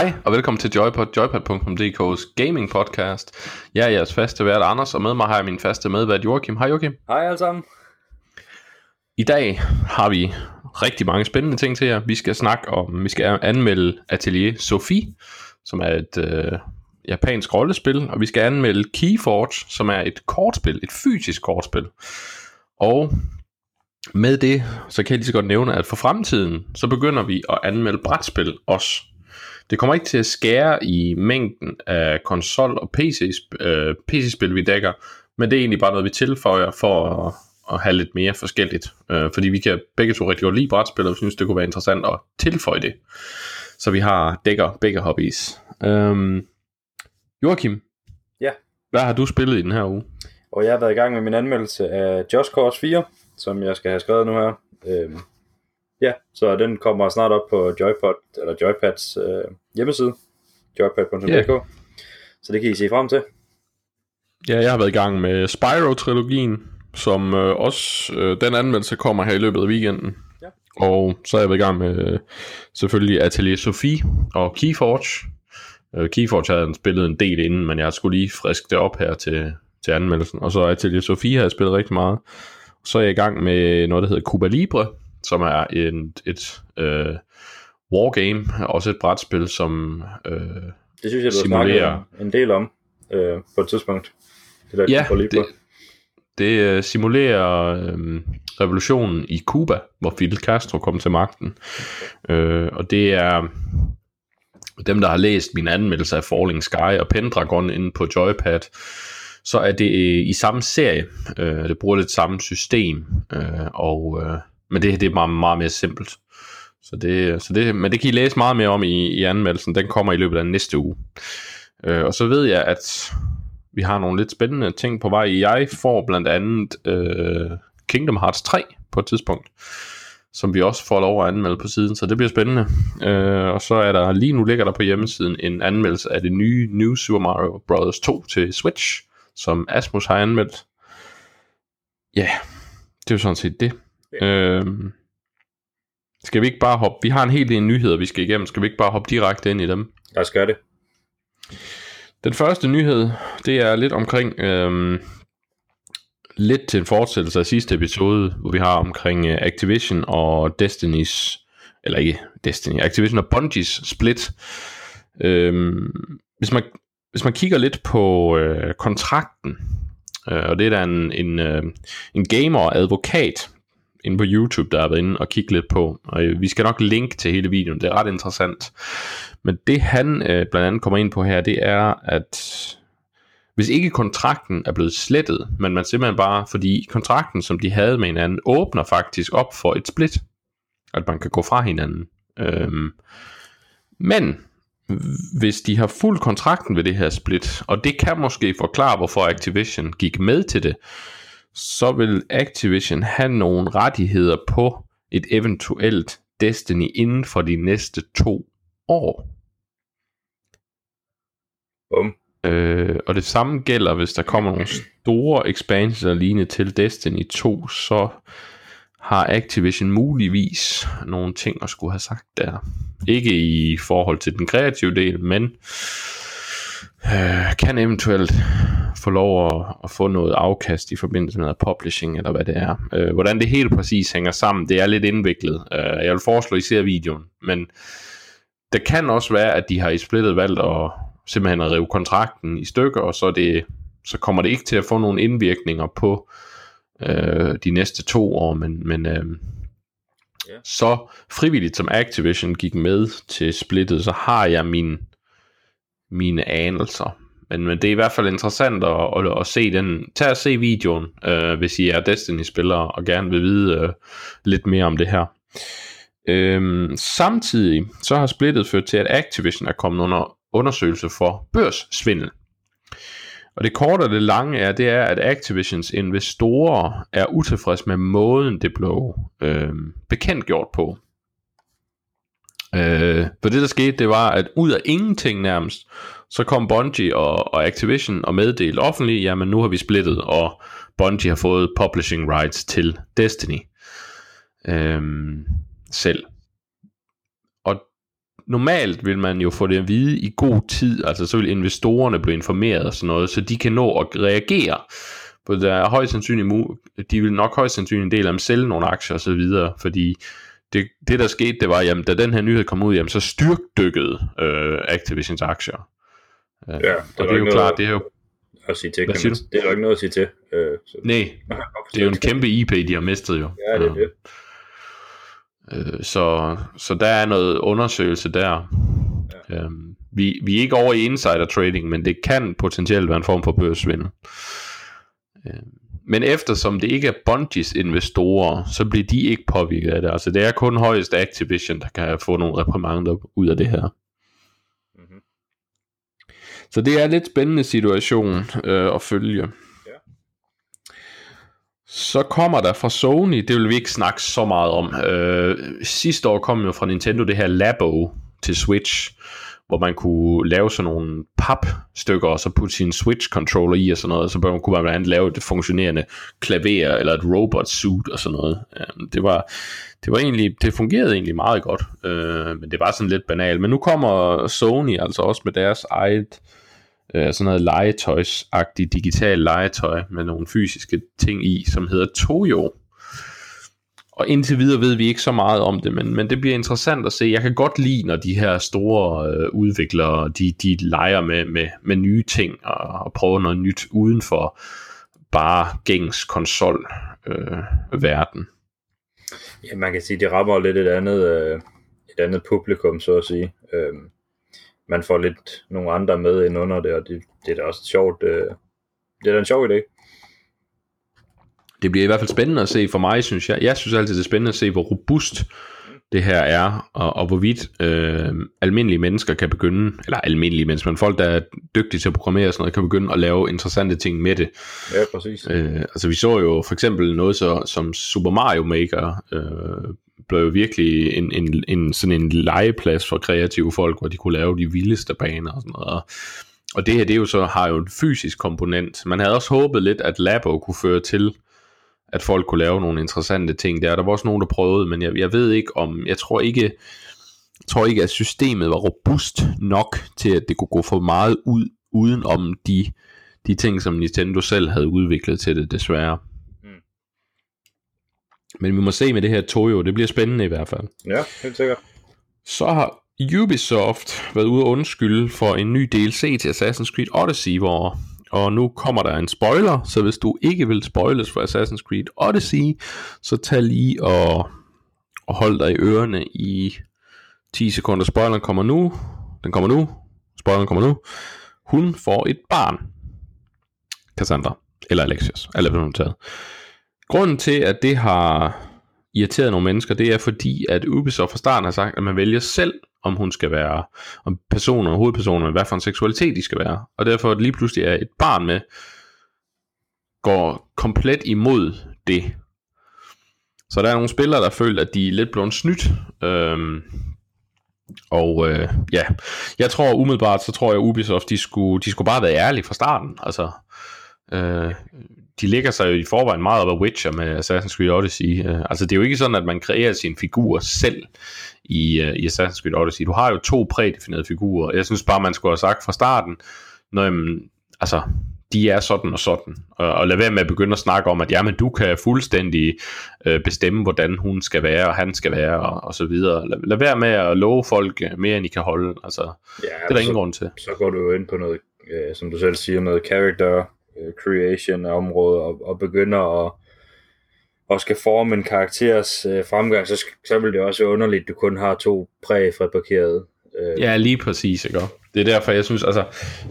Hej og velkommen til Joypod, joypod.dk's gaming podcast. Jeg er jeres faste vært Anders, og med mig har jeg min faste medvært Joachim. Hej Joachim. Hej alle sammen. I dag har vi rigtig mange spændende ting til jer. Vi skal snakke om, vi skal anmelde Atelier Sophie, som er et øh, japansk rollespil, og vi skal anmelde Keyforge, som er et kortspil, et fysisk kortspil. Og med det, så kan jeg lige så godt nævne, at for fremtiden, så begynder vi at anmelde brætspil også. Det kommer ikke til at skære i mængden af konsol- og PC, øh, PC-spil, vi dækker, men det er egentlig bare noget, vi tilføjer for at, at have lidt mere forskelligt. Øh, fordi vi kan begge to rigtig godt lide brætspil, og vi synes, det kunne være interessant at tilføje det. Så vi har dækker begge hobbies. Øhm, Joachim, Ja, hvad har du spillet i den her uge? og jeg har været i gang med min anmeldelse af Just Cause 4, som jeg skal have skrevet nu her. Øhm, ja, så den kommer snart op på Joypod, eller Joypads øh, hjemmeside, joypad.dk. Ja. Så det kan I se frem til. Ja, jeg har været i gang med Spyro-trilogien, som øh, også, øh, den anmeldelse kommer her i løbet af weekenden. Ja. Og så er jeg været i gang med øh, selvfølgelig Atelier Sophie og Keyforge. Øh, Keyforge havde jeg spillet en del inden, men jeg skulle lige friske det op her til, til anmeldelsen. Og så Atelier Sophie har jeg spillet rigtig meget. Så er jeg i gang med noget, der hedder Cuba Libre, som er en, et øh, wargame, også et brætspil, som øh, Det synes jeg, du har Simulerer. snakket en del om øh, på et tidspunkt. Det der Ja, Libre. det, det øh, simulerer øh, revolutionen i Cuba, hvor Fidel Castro kom til magten. Øh, og det er dem, der har læst min anmeldelse af Falling Sky og Pendragon inde på Joypad, så er det øh, i samme serie. Øh, det bruger lidt samme system, øh, og, øh, men det, det er meget, meget mere simpelt. Så det, så det, men det kan I læse meget mere om i, i anmeldelsen. Den kommer i løbet af næste uge. Øh, og så ved jeg, at vi har nogle lidt spændende ting på vej. Jeg får blandt andet øh, Kingdom Hearts 3 på et tidspunkt, som vi også får lov at anmelde på siden, så det bliver spændende. Øh, og så er der lige nu ligger der på hjemmesiden en anmeldelse af det nye New Super Mario Bros. 2 til Switch, som Asmus har anmeldt. Ja, det er jo sådan set det. Ja. Øh, skal vi ikke bare hoppe? Vi har en hel del nyheder, vi skal igennem. Skal vi ikke bare hoppe direkte ind i dem? Lad os gøre det. Den første nyhed, det er lidt omkring, øhm, lidt til en fortsættelse af sidste episode, hvor vi har omkring øh, Activision og Destiny's, eller ikke Destiny, Activision og Bungie's split. Øhm, hvis, man, hvis man kigger lidt på øh, kontrakten, øh, og det er der en, en, øh, en gamer og advokat inde på YouTube, der har været inde og kigge lidt på, og øh, vi skal nok linke til hele videoen, det er ret interessant. Men det han øh, blandt andet kommer ind på her, det er, at hvis ikke kontrakten er blevet slettet, men man simpelthen bare, fordi kontrakten, som de havde med hinanden, åbner faktisk op for et split. At man kan gå fra hinanden. Øhm, men hvis de har fuld kontrakten ved det her split, og det kan måske forklare, hvorfor Activision gik med til det, så vil Activision have nogle rettigheder på et eventuelt Destiny inden for de næste to år. Bum. Øh, og det samme gælder, hvis der kommer nogle store expansions og lignende til Destiny 2, så har Activision muligvis nogle ting at skulle have sagt der. Ikke i forhold til den kreative del, men øh, kan eventuelt få lov at, at få noget afkast i forbindelse med publishing, eller hvad det er. Øh, hvordan det helt præcis hænger sammen, det er lidt indviklet. Øh, jeg vil foreslå, at I ser videoen, men det kan også være, at de har i splittet valgt at simpelthen at rive kontrakten i stykker, og så, det, så kommer det ikke til at få nogle indvirkninger på øh, de næste to år, men, men øh, Ja. så frivilligt som Activision gik med til splittet, så har jeg min, mine anelser. Men, men det er i hvert fald interessant at, at, at se den. Tag og se videoen, øh, hvis I er Destiny-spillere og gerne vil vide øh, lidt mere om det her. Øhm, samtidig så har splittet ført til, at Activision er kommet under undersøgelse for børssvindel. Og det korte og det lange er, det er, at Activisions investorer er utilfredse med måden, det blev øh, bekendtgjort på. Øh, for det der skete, det var, at ud af ingenting nærmest, så kom Bungie og, og Activision og meddelte offentligt, jamen nu har vi splittet, og Bungie har fået publishing rights til Destiny øh, selv. Og normalt vil man jo få det at vide i god tid, altså så vil investorerne blive informeret og sådan noget, så de kan nå at reagere. For der er højst sandsynligt, de vil nok højst sandsynligt en del af dem sælge nogle aktier og så videre, fordi det, det der skete, det var, jamen da den her nyhed kom ud, jamen så styrkdykkede øh, Activisions aktier. Ja, det, og det er jo klart, det er jo... At sige til, kan man, det er jo ikke noget at sige til. Øh, så. Nej, det er jo en kæmpe IP, de har mistet jo. Ja, det er det. Øh, så, så der er noget undersøgelse der. Ja. Øhm, vi, vi er ikke over i insider trading, men det kan potentielt være en form for børsvindel. Øh, men eftersom det ikke er Bungies investorer, så bliver de ikke påvirket af det. Altså det er kun højeste Activision, der kan få nogle reprimander ud af det her. Mm-hmm. Så det er en lidt spændende situation øh, at følge. Så kommer der fra Sony, det vil vi ikke snakke så meget om. Øh, sidste år kom jo fra Nintendo det her Labo til Switch, hvor man kunne lave sådan nogle papstykker, og så putte sin Switch-controller i og sådan noget, og så kunne man blandt andet lave et funktionerende klaver, eller et robot-suit og sådan noget. Øhm, det var, det var egentlig, det fungerede egentlig meget godt, øh, men det var sådan lidt banalt. Men nu kommer Sony altså også med deres eget øh, sådan noget legetøjsagtigt digital legetøj med nogle fysiske ting i, som hedder Toyo. Og indtil videre ved vi ikke så meget om det, men, men det bliver interessant at se. Jeg kan godt lide, når de her store øh, udviklere, de, de leger med, med, med nye ting og, og prøver noget nyt uden for bare gængs konsol øh, verden. Ja, man kan sige, de rammer lidt et andet, øh, et andet publikum, så at sige. Øh, man får lidt nogle andre med ind under det, og det, det er da også sjovt. Øh, det er da en sjov idé. Det bliver i hvert fald spændende at se for mig, synes jeg. Jeg synes altid, det er spændende at se, hvor robust det her er, og, og hvorvidt øh, almindelige mennesker kan begynde, eller almindelige mennesker, men folk, der er dygtige til at programmere og sådan noget, kan begynde at lave interessante ting med det. Ja, præcis. Øh, altså vi så jo for eksempel noget så, som Super Mario Maker øh, blev jo virkelig en, en, en, sådan en legeplads for kreative folk, hvor de kunne lave de vildeste baner og sådan noget. Og det her, det er jo så, har jo en fysisk komponent. Man havde også håbet lidt, at Labo kunne føre til, at folk kunne lave nogle interessante ting der. Der var også nogen, der prøvede, men jeg, jeg ved ikke om, jeg tror ikke, jeg tror ikke, at systemet var robust nok til, at det kunne gå for meget ud, uden om de, de ting, som Nintendo selv havde udviklet til det, desværre. Men vi må se med det her Toyo, det bliver spændende i hvert fald. Ja, helt sikkert. Så har Ubisoft været ude og undskylde for en ny DLC til Assassin's Creed Odyssey, hvor og nu kommer der en spoiler, så hvis du ikke vil spoiles for Assassin's Creed Odyssey, så tag lige og, og hold dig i ørerne i 10 sekunder. Spoileren kommer nu. Den kommer nu. Spoileren kommer nu. Hun får et barn. Cassandra. Eller Alexios. Eller hvad hun taget. Grunden til, at det har irriteret nogle mennesker, det er fordi, at Ubisoft fra starten har sagt, at man vælger selv, om hun skal være, om personer, hovedpersoner, hvad for en seksualitet de skal være. Og derfor, at lige pludselig er et barn med, går komplet imod det. Så der er nogle spillere, der føler, at de er lidt blevet snydt. Øhm, og øh, ja, jeg tror umiddelbart, så tror jeg, Ubisoft, de skulle, de skulle bare være ærlige fra starten. Altså, øh, de ligger sig jo i forvejen meget op af Witcher med Assassin's Creed Odyssey. Uh, altså det er jo ikke sådan, at man kreerer sin figur selv i, uh, i Assassin's Creed Odyssey. Du har jo to prædefinerede figurer. Jeg synes bare, man skulle have sagt fra starten, når jamen, altså, de er sådan og sådan. Og, og lad være med at begynde at snakke om, at jamen, du kan fuldstændig uh, bestemme, hvordan hun skal være, og han skal være, og, og så videre. Lad, lad være med at love folk mere, end I kan holde. Altså, ja, det er der ingen grund til. Så går du jo ind på noget, uh, som du selv siger, noget character Øh, creation af området, og, og begynder at og skal forme en karakteres øh, fremgang, så, så vil det også være underligt, at du kun har to præfabrikerede. Øh. Ja, lige præcis, ikke? Det er derfor, jeg synes, altså,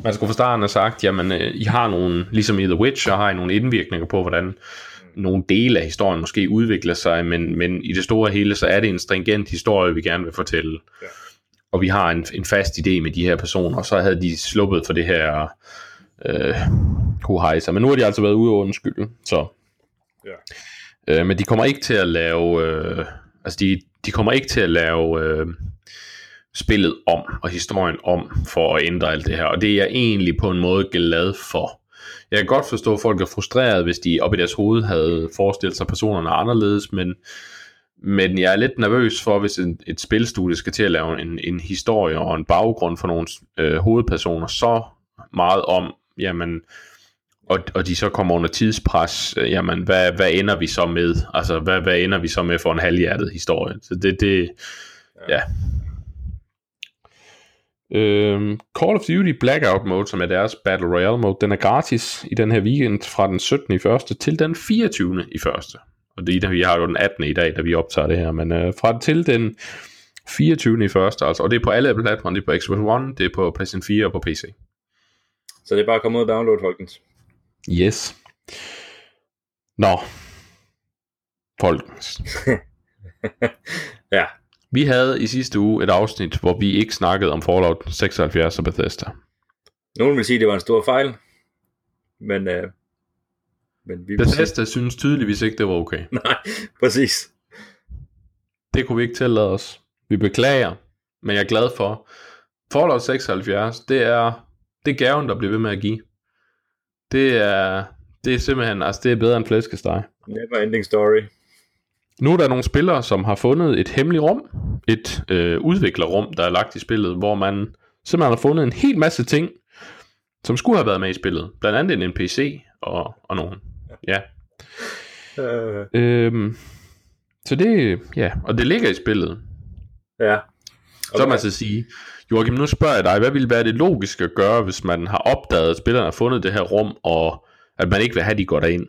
man skulle fra starten have sagt, jamen, øh, I har nogle, ligesom i The Witcher, har I nogle indvirkninger på, hvordan nogle dele af historien måske udvikler sig, men, men i det store hele, så er det en stringent historie, vi gerne vil fortælle. Ja. Og vi har en, en fast idé med de her personer, og så havde de sluppet for det her øh, Hoheisa. Men nu har de altså været ude og undskylde, så... Ja. Øh, men de kommer ikke til at lave... Øh, altså, de, de kommer ikke til at lave... Øh, spillet om og historien om for at ændre alt det her. Og det er jeg egentlig på en måde glad for. Jeg kan godt forstå, at folk er frustrerede, hvis de op i deres hoved havde forestillet sig personerne anderledes, men men jeg er lidt nervøs for, hvis en, et spilstudie skal til at lave en, en historie og en baggrund for nogle øh, hovedpersoner så meget om, jamen, og, og de så kommer under tidspres, øh, jamen, hvad, hvad ender vi så med? Altså, hvad, hvad ender vi så med for en halvhjertet historie? Så det, det ja. ja. Øhm, Call of Duty Blackout Mode, som er deres Battle Royale mode, den er gratis i den her weekend fra den 17. i første til den 24. i første. Og det, vi har jo den 18. i dag, da vi optager det her, men øh, fra til den 24. i første, altså, og det er på alle platforme, det er på Xbox One, det er på PlayStation 4 og på PC. Så det er bare at komme ud og downloade, folkens. Yes. Nå. Folkens. ja. Vi havde i sidste uge et afsnit, hvor vi ikke snakkede om Fallout 76 og Bethesda. Nogen vil sige, at det var en stor fejl, men, øh, men vi Bethesda sige... synes tydeligvis ikke, det var okay. Nej, præcis. Det kunne vi ikke tillade os. Vi beklager, men jeg er glad for. Fallout 76, det er, det er gaven, der bliver ved med at give. Det er, det er simpelthen, altså det er bedre end flæskesteg. Never ending story. Nu er der nogle spillere, som har fundet et hemmeligt rum, et øh, udviklerrum, der er lagt i spillet, hvor man simpelthen har fundet en hel masse ting, som skulle have været med i spillet. Blandt andet en NPC og, og nogen. Ja. Øh. Øhm, så det, ja, og det ligger i spillet. Ja. Okay. Så må man så sige, Joachim, nu spørger jeg dig, hvad ville være det logiske at gøre, hvis man har opdaget, at spillerne har fundet det her rum, og at man ikke vil have, at de går derind?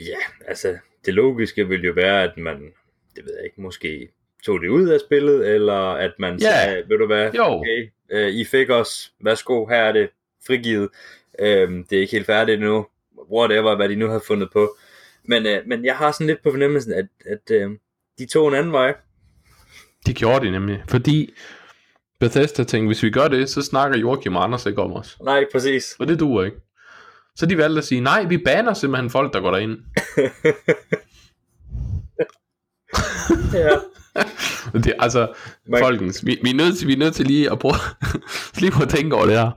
Ja, altså, det logiske vil jo være, at man, det ved jeg ikke, måske tog det ud af spillet, eller at man ja. sagde, ved du hvad, jo. okay, øh, I fik os, værsgo, her er det frigivet, øh, det er ikke helt færdigt nu, whatever, hvad de nu har fundet på. Men, øh, men jeg har sådan lidt på fornemmelsen, at, at øh, de tog en anden vej. De gjorde det nemlig, fordi Bethesda tænkte, hvis vi gør det, så snakker Joachim og Anders ikke om os. Nej, præcis. Og det duer ikke. Så de valgte at sige, nej, vi baner simpelthen folk, der går derind. ja. det, altså, Man... folkens, vi, vi, er nødt til, vi er nødt til lige at prøve, lige at tænke over det her.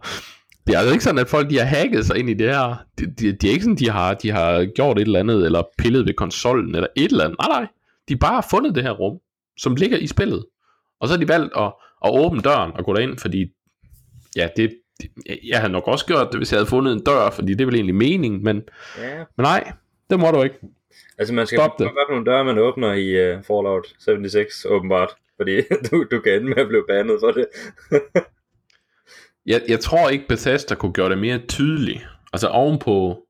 Det er altså ikke sådan, at folk de har hacket sig ind i det her. Det de, de er ikke sådan, de har, de har gjort et eller andet, eller pillet ved konsollen, eller et eller andet. Nej, nej. De bare har fundet det her rum, som ligger i spillet. Og så har de valgt at, at åbne døren og gå derind, fordi ja, det, det, jeg havde nok også gjort det, hvis jeg havde fundet en dør, fordi det er vel egentlig mening, men, ja. men nej, det må du ikke. Altså man skal Stop det. være nogle døre, man åbner i uh, Fallout 76, åbenbart, fordi du, du kan ende med at blive banet for det. jeg, jeg tror ikke Bethesda kunne gøre det mere tydeligt. Altså ovenpå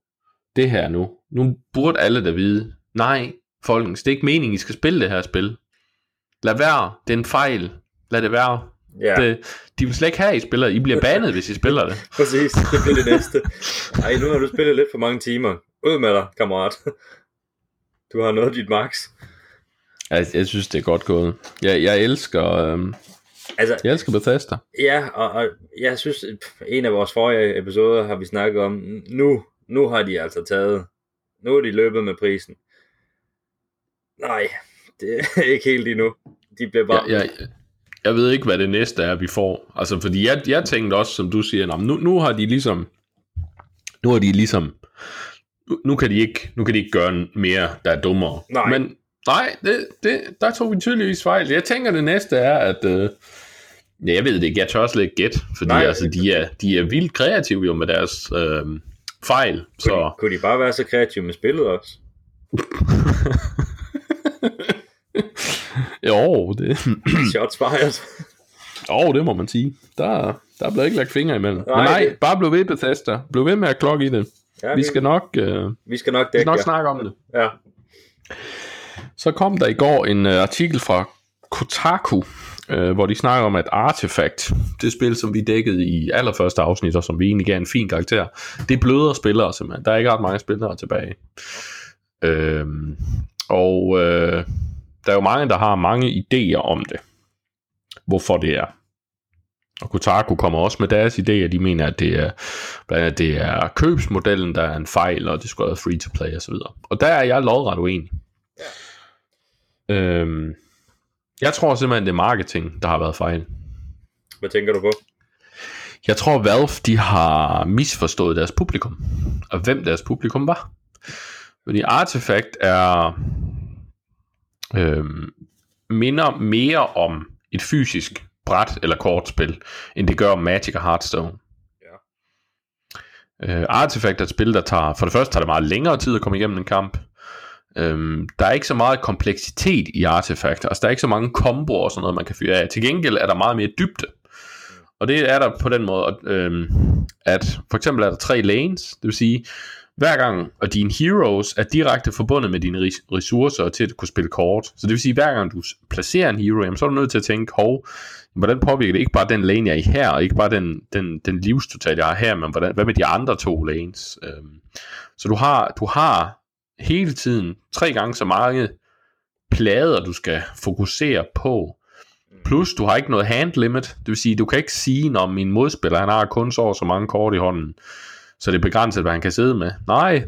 det her nu. Nu burde alle da vide, nej, folkens, det er ikke meningen, I skal spille det her spil. Lad være, det er en fejl. Lad det være. Ja. Det, de vil slet ikke have, I spiller. I bliver banet, hvis I spiller det. Præcis, det bliver det næste. Ej, nu har du spillet lidt for mange timer. Ud med dig, kammerat. Du har nået dit max. Jeg, jeg synes, det er godt gået. Jeg, jeg elsker... Øhm, altså, jeg elsker Bethesda. Ja, og, og jeg synes, en af vores forrige episoder har vi snakket om, nu, nu har de altså taget, nu er de løbet med prisen. Nej, det er ikke helt endnu. De bliver bare... Ja, ja, jeg ved ikke, hvad det næste er, vi får. Altså, fordi jeg, jeg tænkte også, som du siger, nu, nu har de ligesom, nu har de ligesom, nu, nu, kan de ikke, nu kan de ikke gøre mere, der er dummere. Nej. Men nej, det, det, der tog vi tydeligvis fejl. Jeg tænker, det næste er, at, øh, ja, jeg ved det ikke, jeg tør også lidt gæt, fordi nej, altså, de, er, de er vildt kreative jo med deres øh, fejl. Kunne, så... de, kunne de bare være så kreative med spillet også? jo, det... Shots fired. Jo, det må man sige. Der, der blev ikke lagt fingre imellem. Nej, Men nej, det... bare bliv ved Bethesda. Bliv ved med at klokke i det. Ja, vi, skal nok, uh, vi skal nok, dække, vi skal nok ja. snakke om det. Ja. Så kom der i går en uh, artikel fra Kotaku, uh, hvor de snakker om, at Artifact, det spil, som vi dækkede i allerførste afsnit, og som vi egentlig gav en fin karakter, det bløder spillere simpelthen. Der er ikke ret mange spillere tilbage. Uh, og uh, der er jo mange, der har mange idéer om det. Hvorfor det er. Og Kotaku kommer også med deres idéer. De mener, at det er, blandt andet, det er købsmodellen, der er en fejl, og det skulle være free to play osv. Og der er jeg lodret uenig. Ja. Øhm, jeg tror simpelthen, det er marketing, der har været fejl. Hvad tænker du på? Jeg tror, Valve de har misforstået deres publikum, og hvem deres publikum var. Fordi Artifact er øhm, minder mere om et fysisk bræt eller kortspil, end det gør om Magic og Hearthstone. Øh, Artifact er et spil, der tager, for det første tager det meget længere tid at komme igennem en kamp. Øhm, der er ikke så meget kompleksitet i Artifact, altså der er ikke så mange komboer og sådan noget, man kan fyre af. Til gengæld er der meget mere dybde. Og det er der på den måde, at, øhm, at for eksempel er der tre lanes, det vil sige, hver gang, og dine heroes er direkte forbundet med dine ressourcer til at kunne spille kort. Så det vil sige, hver gang du placerer en hero, jamen, så er du nødt til at tænke, hov, hvordan påvirker det ikke bare den lane, jeg er i her, og ikke bare den, den, den livstotal, jeg har her, men hvordan, hvad med de andre to lanes? Øhm, så du har, du har hele tiden tre gange så mange plader, du skal fokusere på. Plus, du har ikke noget hand limit, det vil sige, du kan ikke sige, når min modspiller, han har kun så så mange kort i hånden så det er begrænset, hvad han kan sidde med. Nej,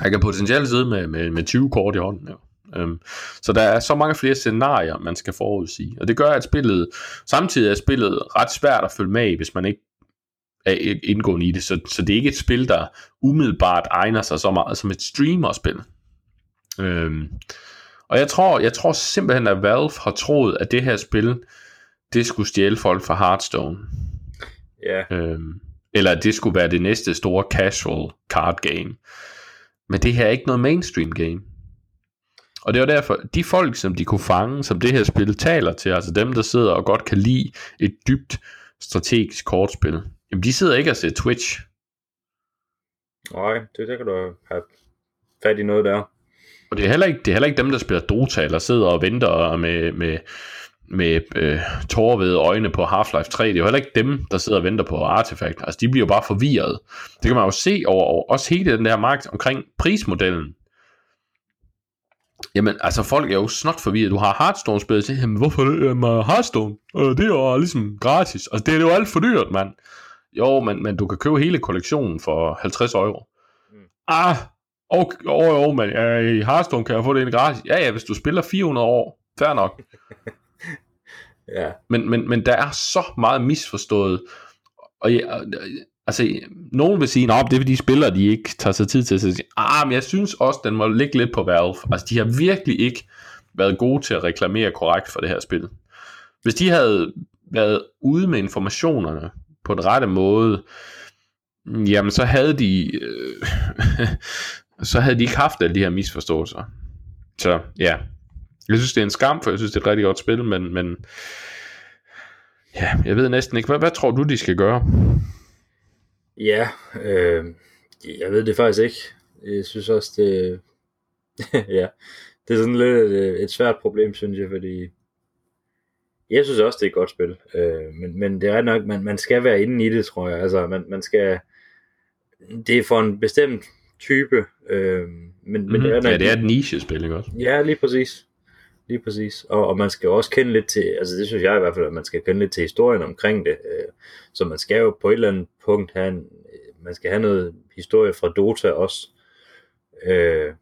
han kan potentielt sidde med, med, med 20 kort i hånden. Ja. Øhm, så der er så mange flere scenarier, man skal forudsige. Og det gør, at spillet, samtidig er spillet ret svært at følge med i, hvis man ikke er indgående i det. Så, så det er ikke et spil, der umiddelbart egner sig så meget som et streamerspil. Øhm, og jeg tror, jeg tror simpelthen, at Valve har troet, at det her spil, det skulle stjæle folk fra Hearthstone. Ja. Øhm, eller at det skulle være det næste store casual card game. Men det her er ikke noget mainstream game. Og det var derfor, de folk, som de kunne fange, som det her spil taler til, altså dem, der sidder og godt kan lide et dybt strategisk kortspil, jamen de sidder ikke og ser Twitch. Nej, det, det kan du have fat i noget der. Og det er heller ikke, det er heller ikke dem, der spiller Dota, eller sidder og venter med, med med øh, tårvede øjne på Half-Life 3. Det er jo heller ikke dem, der sidder og venter på Artifact. Altså, de bliver jo bare forvirret. Det kan man jo se over, over også hele den der marked omkring prismodellen. Jamen, altså folk er jo snot forvirret. Du har Hearthstone-spillet til, jamen hvorfor det? Jamen, Hearthstone, øh, det er jo ligesom gratis. Altså, det er jo alt for dyrt, mand. Jo, men, men du kan købe hele kollektionen for 50 euro. Mm. Ah, okay, oh, oh, men ja, i Hearthstone kan jeg få det en gratis. Ja, ja, hvis du spiller 400 år, fair nok. Ja. Men, men, men der er så meget misforstået. Og jeg, altså, nogen vil sige, at det er fordi spillere, de ikke tager sig tid til at sige, ah, men jeg synes også, den må ligge lidt på Valve. Altså, de har virkelig ikke været gode til at reklamere korrekt for det her spil. Hvis de havde været ude med informationerne på den rette måde, jamen så havde de øh, så havde de ikke haft alle de her misforståelser. Så ja, jeg synes, det er en skam, for jeg synes, det er et rigtig godt spil, men, men ja, jeg ved næsten ikke. Hvad, hvad tror du, de skal gøre? Ja, øh, jeg ved det faktisk ikke. Jeg synes også, det, ja, det er sådan lidt et, et svært problem, synes jeg, fordi jeg synes også, det er et godt spil. Øh, men, men det er nok, man, man skal være inde i det, tror jeg. Altså, man, man skal, det er for en bestemt type. Øh, men, mm-hmm. men det er nok, ja, det er et niche-spil, ikke også? Ja, lige præcis lige præcis. Og, og man skal også kende lidt til, altså det synes jeg i hvert fald, at man skal kende lidt til historien omkring det. Øh, så man skal jo på et eller andet punkt have en, øh, man skal have noget historie fra Dota også. Øh,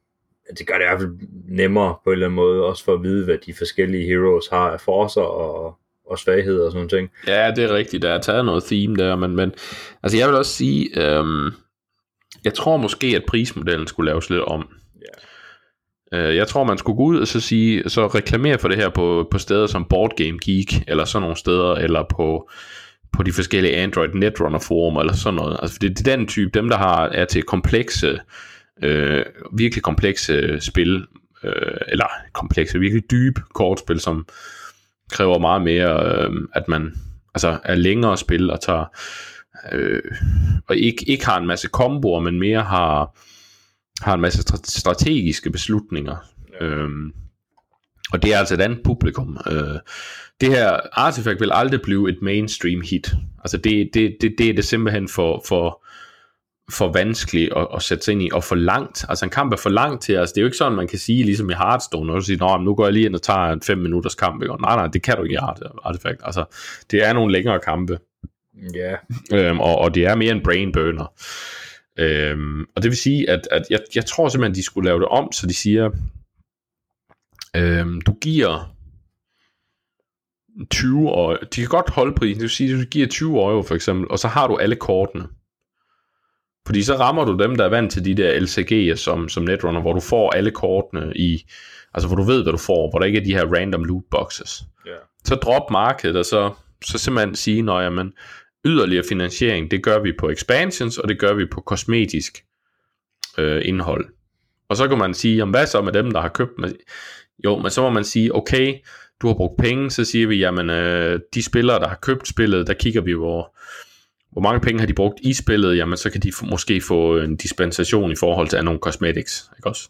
det gør det i hvert fald nemmere på en eller anden måde, også for at vide, hvad de forskellige heroes har af forser og, og svagheder og sådan ting. Ja, det er rigtigt. Der er taget noget theme der, men, men altså jeg vil også sige, øhm, jeg tror måske, at prismodellen skulle laves lidt om. Øh, jeg tror, man skulle gå ud og så sige, så reklamere for det her på, på steder som Board Game Geek, eller sådan nogle steder, eller på, på de forskellige Android Netrunner forum, eller sådan noget. Altså, det, det er den type, dem der har, er til komplekse, øh, virkelig komplekse spil, øh, eller komplekse, virkelig dybe kortspil, som kræver meget mere, øh, at man altså er længere spil og tager, øh, og ikke, ikke har en masse komboer, men mere har har en masse strategiske beslutninger. Ja. Øhm, og det er altså et andet publikum. Øh, det her Artifact vil aldrig blive et mainstream hit. Altså det, det, det, det er det simpelthen for, for, for vanskeligt at, at sætte sig ind i, og for langt. Altså en kamp er for langt til, altså det er jo ikke sådan, man kan sige, ligesom i Hearthstone, når du siger, nu går jeg lige ind og tager en 5 minutters kamp, ikke? nej, nej, det kan du ikke i Artifact. Altså, det er nogle længere kampe. Ja. Yeah. Øhm, og, og det er mere en brain burner. Øhm, og det vil sige, at, at jeg, jeg tror simpelthen, de skulle lave det om, så de siger, øhm, du giver 20 år, de kan godt holde prisen, det vil sige, at du giver 20 euro for eksempel, og så har du alle kortene. Fordi så rammer du dem, der er vant til de der LCG'er som, som Netrunner, hvor du får alle kortene i, altså hvor du ved, hvad du får, hvor der ikke er de her random loot boxes. Ja. Så drop markedet, og så, så simpelthen sige, når jamen, yderligere finansiering, det gør vi på expansions, og det gør vi på kosmetisk øh, indhold. Og så kan man sige, jamen, hvad så med dem, der har købt med? Jo, men så må man sige, okay, du har brugt penge, så siger vi, jamen, øh, de spillere, der har købt spillet, der kigger vi, hvor, hvor mange penge har de brugt i spillet, jamen, så kan de måske få en dispensation i forhold til nogle cosmetics, ikke også?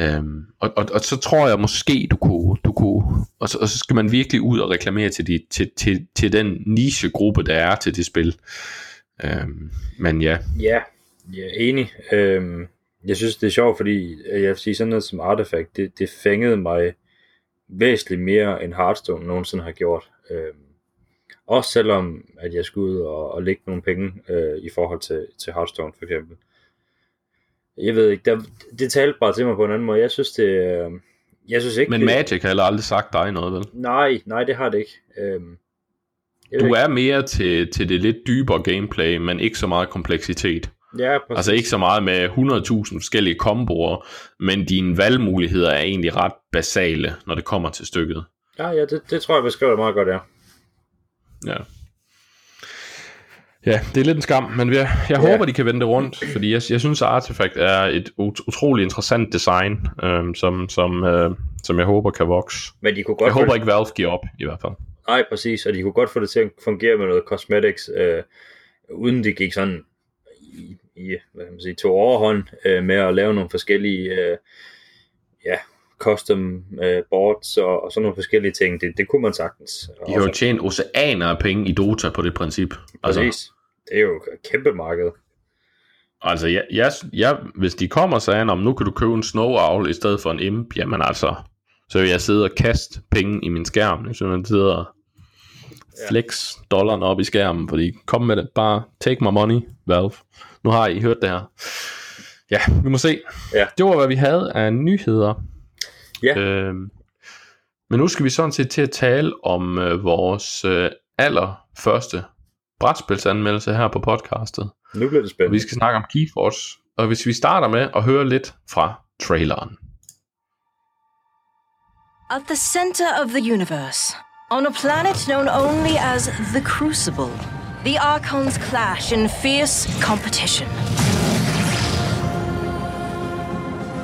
Øhm, og, og, og, så tror jeg måske, du kunne, du kunne og, så, og så skal man virkelig ud og reklamere til, de, til, til, til den nichegruppe, der er til det spil. Øhm, men ja. Ja, jeg er enig. Øhm, jeg synes, det er sjovt, fordi øh, jeg vil sige sådan noget som Artifact, det, det fængede mig væsentligt mere end Hearthstone nogensinde har gjort. Øhm, også selvom, at jeg skulle ud og, og lægge nogle penge øh, i forhold til, til Hearthstone for eksempel. Jeg ved ikke, der, det talte bare til mig på en anden måde. Jeg synes, det, øh, jeg synes ikke... Men det, Magic har heller aldrig sagt dig noget, vel? Nej, nej, det har det ikke. Øhm, Du ikke. er mere til, til det lidt dybere gameplay, men ikke så meget kompleksitet. Ja, præcis. Altså ikke så meget med 100.000 forskellige komboer, men dine valgmuligheder er egentlig ret basale, når det kommer til stykket. Ja, ja det, det tror jeg beskriver det meget godt, ja. Ja. Ja, det er lidt en skam, men jeg, jeg Ja. håber, de kan vende det rundt, fordi jeg, jeg synes, at Artifact er et ut- utrolig interessant design, øhm, som, som, øh, som jeg håber kan vokse. Men de kunne godt Jeg håber det, ikke, Valve giver op, i hvert fald. Nej, præcis, og de kunne godt få det til at fungere med noget cosmetics, øh, uden det gik sådan i, i hvad kan man sige, to overhånd øh, med at lave nogle forskellige øh, ja, custom øh, boards og, og sådan nogle forskellige ting. Det, det kunne man sagtens. De har jo tjent oceaner af penge i Dota på det princip. Altså, Præcis. Det er jo et kæmpe marked. altså jeg, jeg, jeg, hvis de kommer og siger, om nu kan du købe en Snow Owl i stedet for en imp, jamen altså, så vil jeg sidde og kaste penge i min skærm, så man sidder og flex dollaren op i skærmen, fordi kom med det, bare take my money, Valve. Nu har I hørt det her. Ja, vi må se. Ja. Det var, hvad vi havde af nyheder. Ja. Øhm, men nu skal vi sådan set til at tale om øh, vores øh, allerførste brætspilsanmeldelse her på podcastet. Nu bliver det Og spændende. vi skal snakke om Keyforce. Og hvis vi starter med at høre lidt fra traileren. At the center of the universe, on a planet known only as the Crucible, the Archons clash in fierce competition.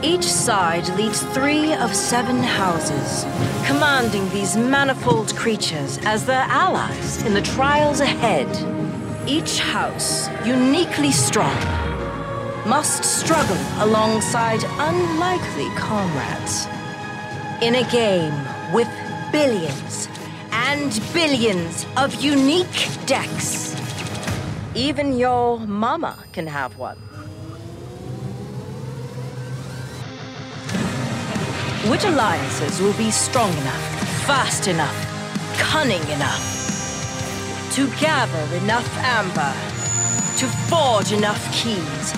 Each side leads three of seven houses, commanding these manifold creatures as their allies in the trials ahead. Each house, uniquely strong, must struggle alongside unlikely comrades in a game with billions and billions of unique decks. Even your mama can have one. Which alliances will be strong enough, fast enough, cunning enough to gather enough amber, to forge enough keys,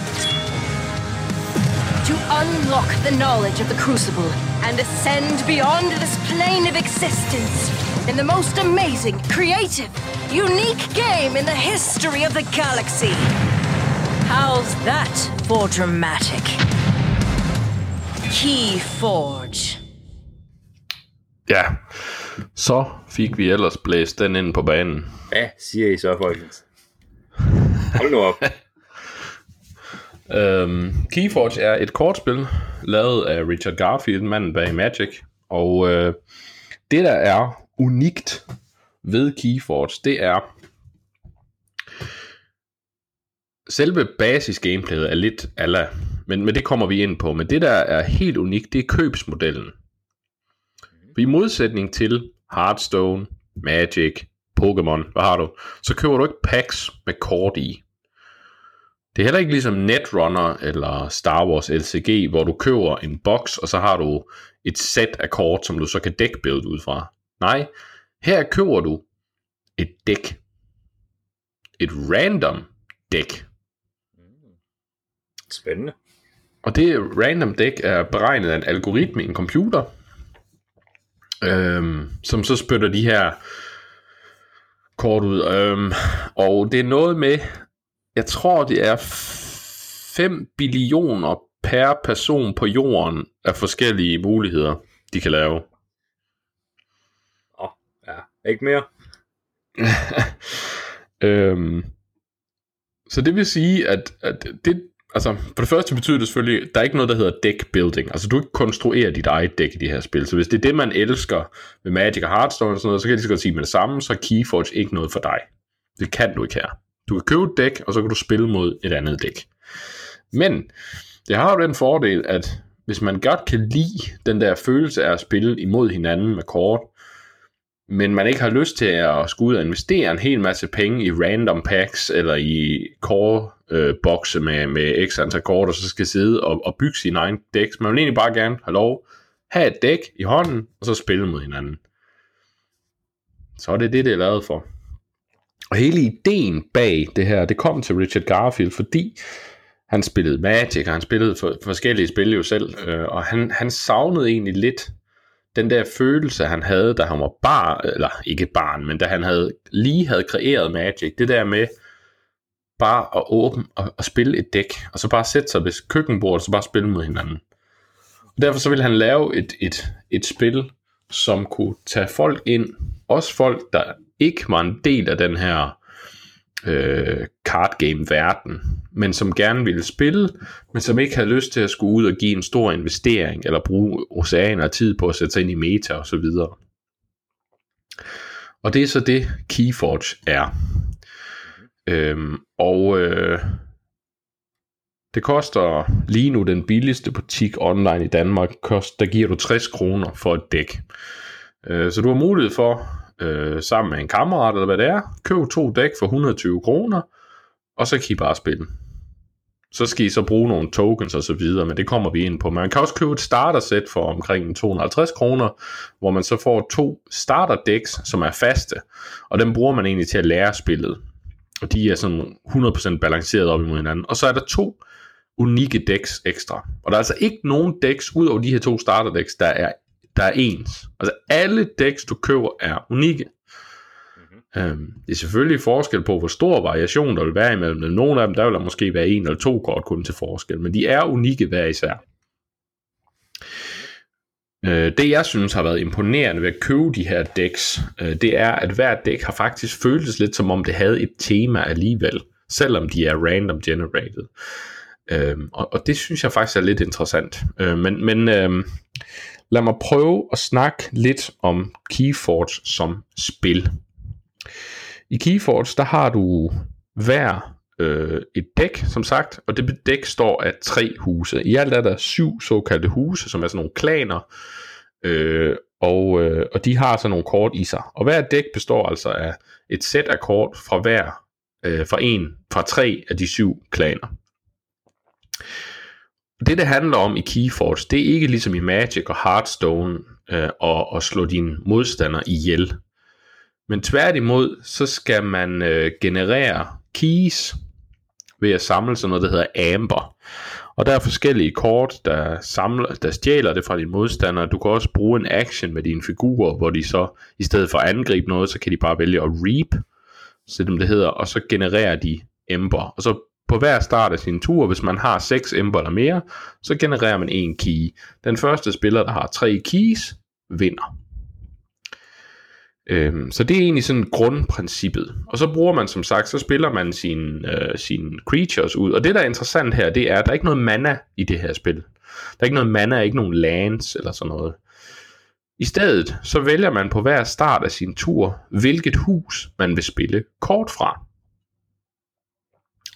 to unlock the knowledge of the Crucible and ascend beyond this plane of existence in the most amazing, creative, unique game in the history of the galaxy. How's that for dramatic? Key Forge. Ja, så fik vi ellers blæst den ind på banen. Ja, siger I så, folkens. Hold nu op. Øhm, Keyforge er et kortspil, lavet af Richard Garfield, manden bag Magic. Og øh, det, der er unikt ved Keyforge, det er... Selve basis gameplayet er lidt ala, men, men det kommer vi ind på. Men det, der er helt unikt, det er købsmodellen. For i modsætning til Hearthstone, Magic, Pokémon, hvad har du? Så køber du ikke packs med kort i. Det er heller ikke ligesom Netrunner eller Star Wars LCG, hvor du køber en boks, og så har du et sæt af kort, som du så kan dækbuild ud fra. Nej, her køber du et dæk. Et random dæk. Mm. Spændende. Og det random dæk er beregnet af en algoritme i en computer, øhm, som så spytter de her kort ud. Øhm, og det er noget med, jeg tror det er 5 billioner per person på jorden af forskellige muligheder, de kan lave. Åh, oh, ja, ikke mere. øhm, så det vil sige, at, at det, altså, for det første betyder det selvfølgelig, at der er ikke noget, der hedder deck building. Altså, du ikke konstruerer dit eget dæk i de her spil. Så hvis det er det, man elsker med Magic og Hearthstone og sådan noget, så kan jeg lige så godt sige med det samme, så er Keyforge ikke noget for dig. Det kan du ikke her. Du kan købe et dæk, og så kan du spille mod et andet dæk. Men det har jo den fordel, at hvis man godt kan lide den der følelse af at spille imod hinanden med kort, men man ikke har lyst til at skulle ud og investere en hel masse penge i random packs eller i core øh, bokse med, med x antal kort, og så skal sidde og, og bygge sine egne dæks. Man vil egentlig bare gerne have lov have et dæk i hånden, og så spille mod hinanden. Så er det det, det er lavet for. Og hele ideen bag det her, det kom til Richard Garfield, fordi han spillede Magic, og han spillede for, forskellige spil jo selv, øh, og han, han savnede egentlig lidt den der følelse, han havde, da han var barn, eller ikke barn, men da han havde lige havde kreeret Magic, det der med bare at åbne og, og spille et dæk, og så bare sætte sig ved køkkenbordet, og så bare spille mod hinanden. Og derfor så ville han lave et, et, et spil, som kunne tage folk ind, også folk, der ikke var en del af den her øh, card game verden, men som gerne ville spille, men som ikke havde lyst til at skulle ud og give en stor investering, eller bruge oceaner af tid på at sætte sig ind i meta og så videre. Og det er så det Keyforge er. Øhm, og øh, det koster lige nu den billigste butik online i Danmark, kost, der giver du 60 kroner for et dæk. Øh, så du har mulighed for, øh, sammen med en kammerat eller hvad det er, køb to dæk for 120 kroner, og så kan I bare spille. Så skal I så bruge nogle tokens og så videre, men det kommer vi ind på. Man kan også købe et starter-sæt for omkring 250 kroner, hvor man så får to starter-decks, som er faste, og dem bruger man egentlig til at lære spillet. Og de er sådan 100% balanceret op imod hinanden. Og så er der to unikke decks ekstra. Og der er altså ikke nogen decks ud over de her to starter decks, der er, der er ens. Altså alle decks, du køber, er unikke. Øhm, det er selvfølgelig forskel på, hvor stor variation der vil være imellem dem. Nogle af dem, der vil der måske være en eller to kort kun til forskel, men de er unikke hver især. Øh, det jeg synes har været imponerende ved at købe de her decks, øh, det er, at hver dæk har faktisk føltes lidt som om det havde et tema alligevel, selvom de er random generated. Øh, og, og det synes jeg faktisk er lidt interessant. Øh, men men øh, lad mig prøve at snakke lidt om Keyforge som spil. I Keyforge, der har du hver øh, et dæk, som sagt, og det dæk står af tre huse. I alt er der syv såkaldte huse, som er sådan nogle klaner, øh, og, øh, og de har sådan nogle kort i sig. Og hver dæk består altså af et sæt af kort fra hver, øh, fra en, fra tre af de syv klaner. Det, det handler om i Keyforge, det er ikke ligesom i Magic og Hearthstone øh, at, at slå dine modstandere ihjel. Men tværtimod, så skal man øh, generere keys ved at samle sådan noget, der hedder Amber. Og der er forskellige kort, der, samler, der stjæler det fra dine modstandere. Du kan også bruge en action med dine figurer, hvor de så, i stedet for at angribe noget, så kan de bare vælge at reap, som det hedder, og så genererer de Ember. Og så på hver start af sin tur, hvis man har 6 Ember eller mere, så genererer man en key. Den første spiller, der har tre keys, vinder. Øhm, så det er egentlig sådan grundprincippet. Og så bruger man som sagt, så spiller man sine, øh, sine creatures ud. Og det der er interessant her, det er, at der er ikke noget mana i det her spil. Der er ikke noget mana, ikke nogen lands eller sådan noget. I stedet så vælger man på hver start af sin tur, hvilket hus man vil spille kort fra.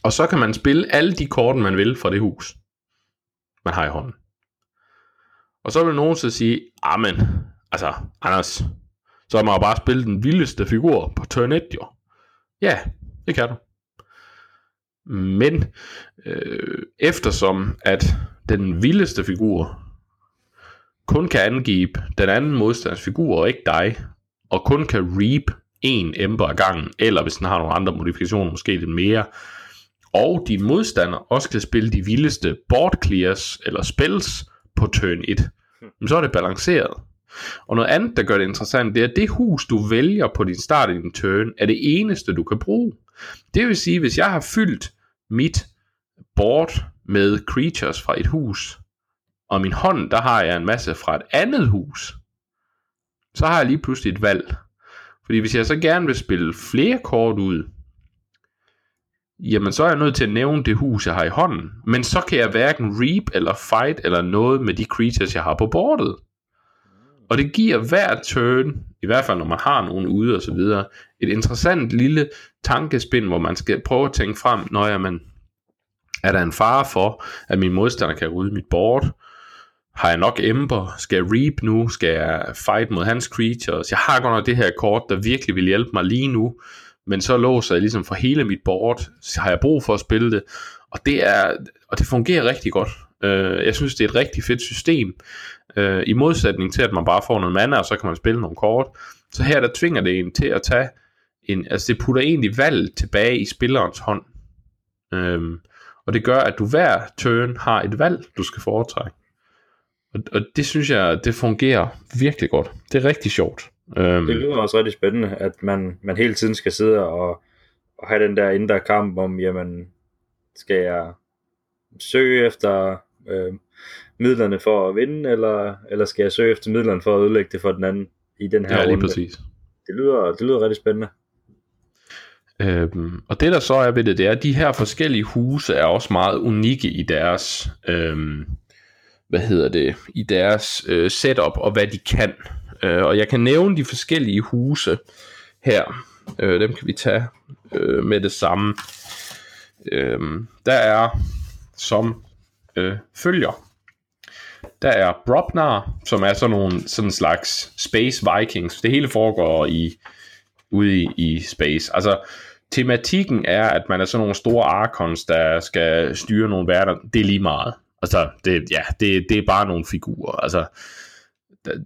Og så kan man spille alle de kort, man vil fra det hus, man har i hånden. Og så vil nogen så sige, amen, altså Anders, så har man jo bare spille den vildeste figur på turn 1, jo. Ja, det kan du. Men øh, eftersom at den vildeste figur kun kan angive den anden modstanders figur og ikke dig, og kun kan reap en ember ad gangen, eller hvis den har nogle andre modifikationer, måske lidt mere, og din modstander også kan spille de vildeste board clears eller spells på turn 1, så er det balanceret. Og noget andet, der gør det interessant, det er, at det hus, du vælger på din start i din turn, er det eneste, du kan bruge. Det vil sige, hvis jeg har fyldt mit board med creatures fra et hus, og min hånd, der har jeg en masse fra et andet hus, så har jeg lige pludselig et valg. Fordi hvis jeg så gerne vil spille flere kort ud, jamen så er jeg nødt til at nævne det hus, jeg har i hånden. Men så kan jeg hverken reap eller fight eller noget med de creatures, jeg har på bordet. Og det giver hver turn, i hvert fald når man har nogen ude og så videre, et interessant lille tankespind, hvor man skal prøve at tænke frem, når jeg, man, er der en fare for, at min modstander kan rydde mit board? Har jeg nok ember? Skal jeg reap nu? Skal jeg fight mod hans creatures? Jeg har godt nok det her kort, der virkelig vil hjælpe mig lige nu, men så låser jeg ligesom for hele mit board, så har jeg brug for at spille det, og det, er, og det fungerer rigtig godt. Øh, jeg synes, det er et rigtig fedt system, øh, i modsætning til, at man bare får noget mana, og så kan man spille nogle kort. Så her, der tvinger det en til at tage en, altså det putter egentlig valg tilbage i spillerens hånd. Uh, og det gør, at du hver turn har et valg, du skal foretrække. Og, og det synes jeg, det fungerer virkelig godt. Det er rigtig sjovt. Um, det lyder også rigtig spændende, at man, man hele tiden skal sidde og, og have den der indre kamp om, jamen, skal jeg søge efter øh, midlerne for at vinde, eller, eller skal jeg søge efter midlerne for at ødelægge det for den anden i den her ja, lige runde? præcis. Det lyder, det lyder rigtig spændende. Øhm, og det der så er ved det, det er, at de her forskellige huse er også meget unikke i deres, øhm, hvad hedder det, i deres øh, setup og hvad de kan. Øh, og jeg kan nævne de forskellige huse her. Øh, dem kan vi tage øh, med det samme. Øh, der er som øh, følger. Der er Brobnar, som er sådan nogle sådan en slags Space Vikings. Det hele foregår i ude i, i space. Altså, tematikken er, at man er sådan nogle store archons, der skal styre nogle verdener. Det er lige meget. Altså, det, ja, det, det er bare nogle figurer. Altså,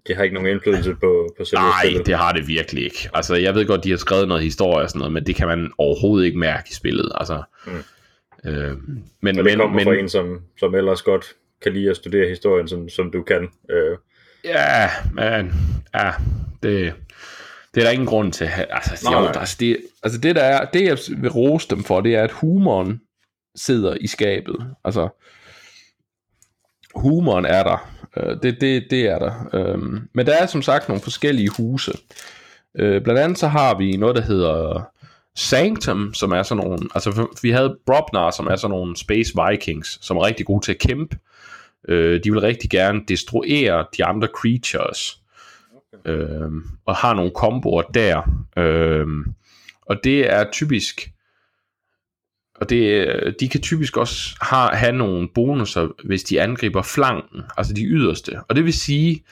det har ikke nogen indflydelse på, på selve Nej, spillet. det har det virkelig ikke. Altså, jeg ved godt, de har skrevet noget historie og sådan noget, men det kan man overhovedet ikke mærke i spillet. Altså, Mm. Øh, men, Og det men, kommer men, fra en, som, som ellers godt kan lide at studere historien, som, som du kan. Øh, Ja, men, ja, det, det er der ingen grund til. Altså, Nej, jo, nej. altså, det, altså det der er, det jeg vil rose dem for, det er, at humoren sidder i skabet. Altså, humoren er der. Øh, det, det, det er der. Øhm, men der er som sagt nogle forskellige huse. Øh, blandt andet så har vi noget, der hedder Sanctum, som er sådan nogle, altså vi havde Brobnar, som er sådan nogle Space Vikings, som er rigtig gode til at kæmpe. Øh, de vil rigtig gerne destruere de andre creatures, øh, og har nogle komboer der. Øh, og det er typisk, og det, de kan typisk også ha, have nogle bonusser, hvis de angriber flanken, altså de yderste. Og det vil sige,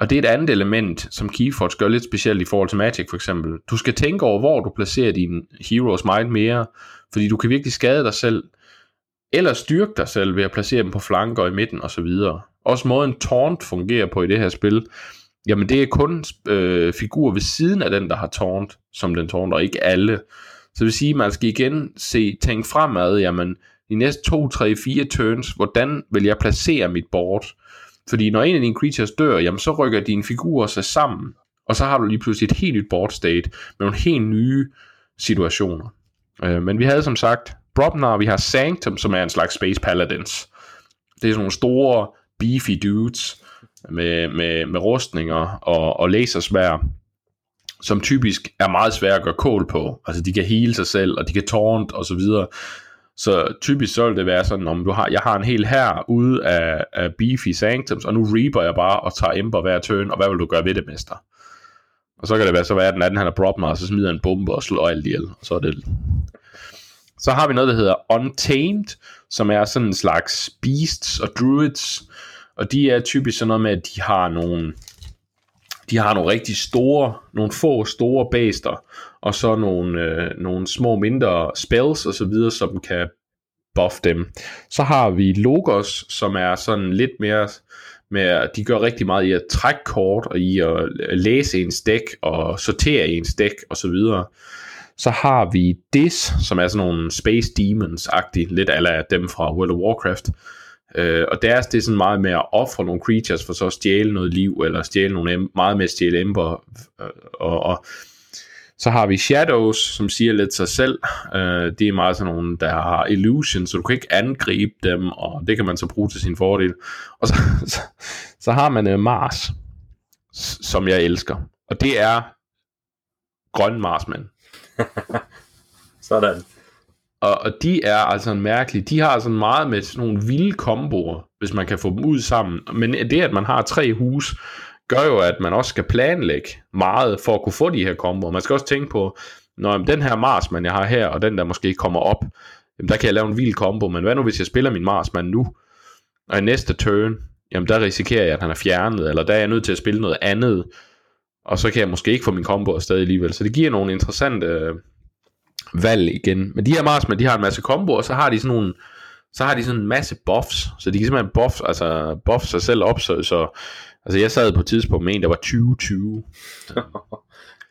og det er et andet element, som Keyforge gør lidt specielt i forhold til Magic for eksempel. Du skal tænke over, hvor du placerer dine heroes meget mere, fordi du kan virkelig skade dig selv, eller styrke dig selv ved at placere dem på flanker i midten osv. Også måden taunt fungerer på i det her spil, jamen det er kun øh, figurer ved siden af den, der har taunt, som den taunt, og ikke alle. Så det vil sige, at man skal igen se, tænke fremad, jamen de næste 2, 3, 4 turns, hvordan vil jeg placere mit board? Fordi når en af dine creatures dør, jamen så rykker dine figurer sig sammen, og så har du lige pludselig et helt nyt board state med nogle helt nye situationer. Øh, men vi havde som sagt Brobnar, vi har Sanctum, som er en slags Space Paladins. Det er sådan nogle store, beefy dudes med, med, med rustninger og, og lasersvær, som typisk er meget svære at gøre kål på. Altså de kan hele sig selv, og de kan taunt og så videre. Så typisk så vil det være sådan, om du har, jeg har en hel her ude af, af beefy sanctums, og nu reaper jeg bare og tager ember hver turn, og hvad vil du gøre ved det, mester? Og så kan det være, så være, at den anden han er Brobnar, og så smider en bombe og slår alt ihjel. Og så er det... Så har vi noget, der hedder Untamed, som er sådan en slags beasts og druids, og de er typisk sådan noget med, at de har nogle, de har nogle rigtig store, nogle få store baster, og så nogle, øh, nogle små mindre spells og så videre, som kan buff dem. Så har vi Logos, som er sådan lidt mere med, at de gør rigtig meget i at trække kort, og i at øh, læse ens dæk, og sortere ens dæk, og så videre. Så har vi Dis, som er sådan nogle Space Demons-agtige, lidt af dem fra World of Warcraft. Øh, og deres, det er sådan meget med at ofre nogle creatures, for så at stjæle noget liv, eller stjæle nogle em- meget med at stjæle ember. Øh, og, og, så har vi Shadows, som siger lidt sig selv. Øh, det er meget sådan nogle, der har illusion, så du kan ikke angribe dem, og det kan man så bruge til sin fordel. Og så, så, så har man uh, Mars, som jeg elsker. Og det er grøn Marsmand. Sådan. Og, og de er altså en mærkelig. De har sådan meget med sådan nogle vilde komboer, hvis man kan få dem ud sammen. Men det, at man har tre hus, gør jo, at man også skal planlægge meget for at kunne få de her komboer. Man skal også tænke på, når den her Marsman, jeg har her, og den der måske kommer op, jamen der kan jeg lave en vild kombo, men hvad nu hvis jeg spiller min Marsman nu, og i næste turn, jamen der risikerer jeg, at han er fjernet, eller der er jeg nødt til at spille noget andet, og så kan jeg måske ikke få min combo afsted alligevel. Så det giver nogle interessante øh, valg igen. Men de her Marsman, de har en masse komboer, og så har de sådan nogle, så har de sådan en masse buffs, så de kan simpelthen buff, altså buff sig selv op, så, så altså jeg sad på et tidspunkt med en, der var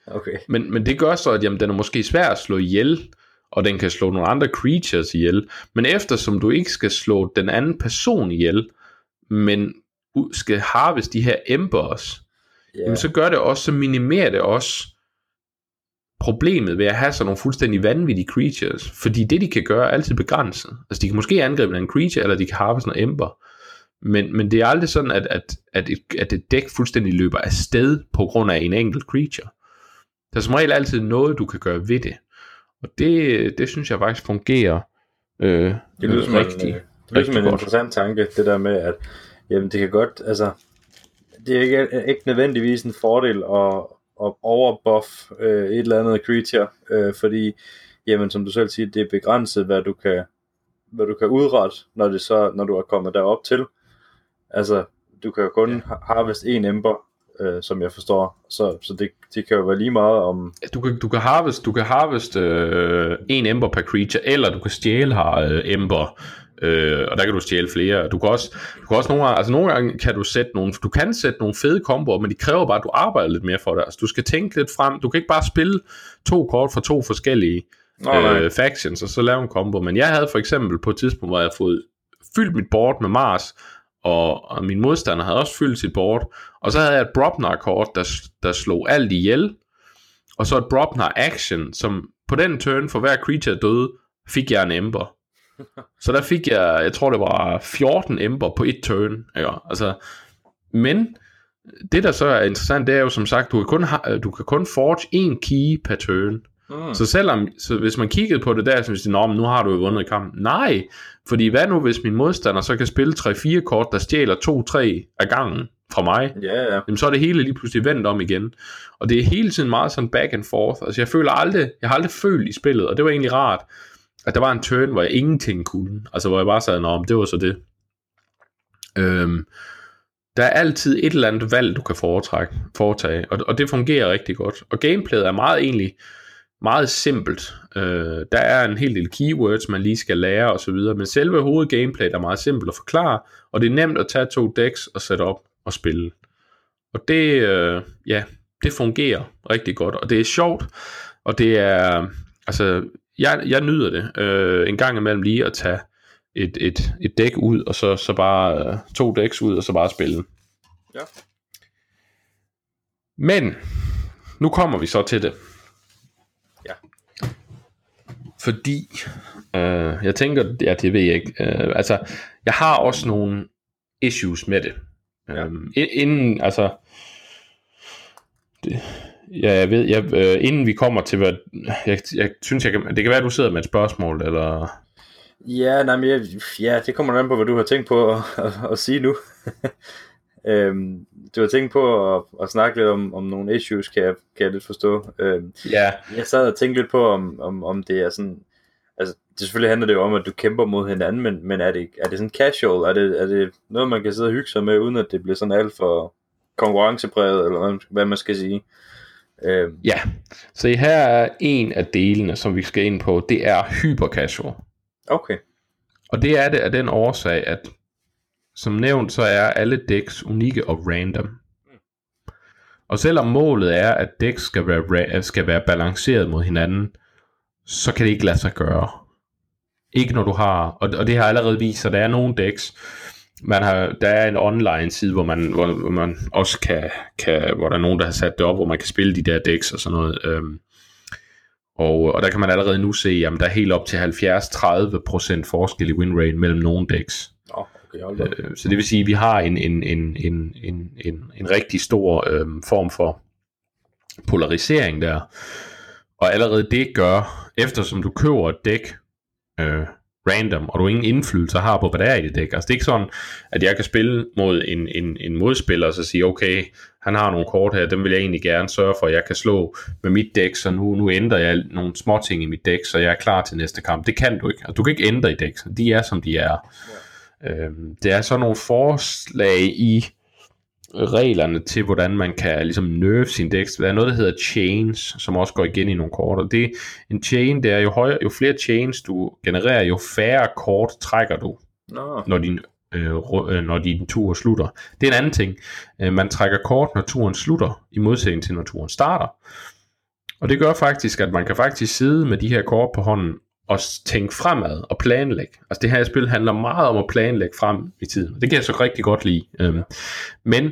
20-20. okay. Men, men det gør så, at jamen, den er måske svær at slå ihjel, og den kan slå nogle andre creatures ihjel. Men eftersom du ikke skal slå den anden person ihjel, men skal harvest de her embers, yeah. jamen, så gør det også, så minimerer det også problemet ved at have sådan nogle fuldstændig vanvittige creatures. Fordi det, de kan gøre, er altid begrænset. Altså, de kan måske angribe en creature, eller de kan harvest noget ember. Men, men det er aldrig sådan, at, at, at, et, at et dæk fuldstændig løber afsted på grund af en enkelt creature. Der er som regel altid noget, du kan gøre ved det. Og det, det synes jeg faktisk fungerer øh, det lyder som rigtig, en, det lyder som en interessant tanke, det der med, at jamen, det kan godt, altså, det er ikke, ikke nødvendigvis en fordel at, at overbuff øh, et eller andet creature, øh, fordi, jamen, som du selv siger, det er begrænset, hvad du kan, hvad du kan udrette, når, det så, når du er kommet derop til. Altså, du kan jo kun ja. harvest en ember, øh, som jeg forstår. Så, så det, det kan jo være lige meget om... Du kan, du kan harvest, du kan harvest øh, en ember per creature, eller du kan stjæle her øh, ember, øh, og der kan du stjæle flere. Du kan også, du kan også nogle gange, altså nogle gange kan du sætte nogle, du kan sætte nogle fede komboer, men de kræver bare, at du arbejder lidt mere for det. Altså du skal tænke lidt frem. Du kan ikke bare spille to kort fra to forskellige oh, øh, factions, og så lave en combo. Men jeg havde for eksempel på et tidspunkt, hvor jeg havde fået fyldt mit board med Mars, og, og min modstander havde også fyldt sit board, og så havde jeg et Brobnar-kort, der, der slog alt ihjel, og så et Brobnar action, som på den turn for hver creature døde, fik jeg en ember. Så der fik jeg, jeg tror det var 14 ember på et turn. Ikke? Altså, men det der så er interessant, det er jo som sagt, du kan kun, ha- du kan kun forge en key per turn. Mm. Så selvom, så hvis man kiggede på det der, så ville man, nu har du jo vundet kampen. Nej, fordi hvad nu, hvis min modstander så kan spille 3-4 kort, der stjæler 2-3 af gangen fra mig, ja, ja. Jamen, så er det hele lige pludselig vendt om igen. Og det er hele tiden meget sådan back and forth. Altså jeg føler aldrig, jeg har aldrig følt i spillet, og det var egentlig rart, at der var en turn, hvor jeg ingenting kunne. Altså hvor jeg bare sagde, om det var så det. Øhm, der er altid et eller andet valg, du kan foretrække, foretage, og, og det fungerer rigtig godt. Og gameplayet er meget egentlig, meget simpelt. Øh, der er en hel del keywords, man lige skal lære osv., men selve hovedgameplayet er meget simpelt at forklare, og det er nemt at tage to decks og sætte op og spille. Og det, øh, ja, det fungerer rigtig godt, og det er sjovt, og det er, altså, jeg, jeg nyder det øh, en gang imellem lige at tage et, et, et dæk ud, og så, så bare øh, to dæks ud, og så bare spille. Ja. Men, nu kommer vi så til det. Fordi øh, jeg tænker, ja, det ved jeg ikke. Øh, altså, jeg har også nogle issues med det. Ja. Øh, inden, altså, det, ja, jeg ved, jeg, øh, inden vi kommer til, hvad, jeg, jeg synes, jeg kan, det kan være, at du sidder med et spørgsmål, eller... Ja, nej, men jeg, ja, det kommer an på, hvad du har tænkt på at, at, at sige nu. øhm, du har tænkt på at, at snakke lidt om, om nogle issues, kan jeg, kan jeg lidt forstå. Øhm, ja. Jeg sad og tænkte lidt på, om, om, om det er sådan... Altså, det selvfølgelig handler det jo om, at du kæmper mod hinanden, men, men er, det, er det sådan casual? Er det, er det noget, man kan sidde og hygge sig med, uden at det bliver sådan alt for konkurrencepræget, eller hvad, man skal sige? Øhm. Ja, så her er en af delene, som vi skal ind på, det er hyper casual. Okay. Og det er det af den årsag, at som nævnt, så er alle decks unikke og random. Og selvom målet er, at decks skal være, øh, skal være balanceret mod hinanden, så kan det ikke lade sig gøre. Ikke når du har, og, og det har allerede vist sig, der er nogle decks, man har, der er en online side, hvor man, hvor, hvor man også kan, kan, hvor der er nogen, der har sat det op, hvor man kan spille de der decks og sådan noget. Øhm, Og, og der kan man allerede nu se, at der er helt op til 70-30% forskel i win rate mellem nogle decks. Øh, Så det vil sige, at vi har en, en, en, en, en, en, en rigtig stor øh, form for polarisering der. Og allerede det gør, eftersom du køber et dæk øh, random, og du ingen indflydelse har på, hvad der er i det dæk. Altså det er ikke sådan, at jeg kan spille mod en, en, en modspiller, og så sige, okay, han har nogle kort her, dem vil jeg egentlig gerne sørge for, at jeg kan slå med mit dæk, så nu, nu ændrer jeg nogle små ting i mit dæk, så jeg er klar til næste kamp. Det kan du ikke. Altså, du kan ikke ændre i dæk, de er som de er. Øhm, det er sådan nogle forslag i reglerne til, hvordan man kan ligesom nerve sin dæk. Der er noget, der hedder chains, som også går igen i nogle kort. Og det, en chain, det er jo, højere, jo flere chains du genererer, jo færre kort trækker du, Nå, når din, øh, øh, når din tur slutter. Det er en anden ting. Øh, man trækker kort, når turen slutter, i modsætning til, når turen starter. Og det gør faktisk, at man kan faktisk sidde med de her kort på hånden og tænke fremad og planlægge. Altså det her spil handler meget om at planlægge frem i tiden. Det kan jeg så rigtig godt lide. Øhm, men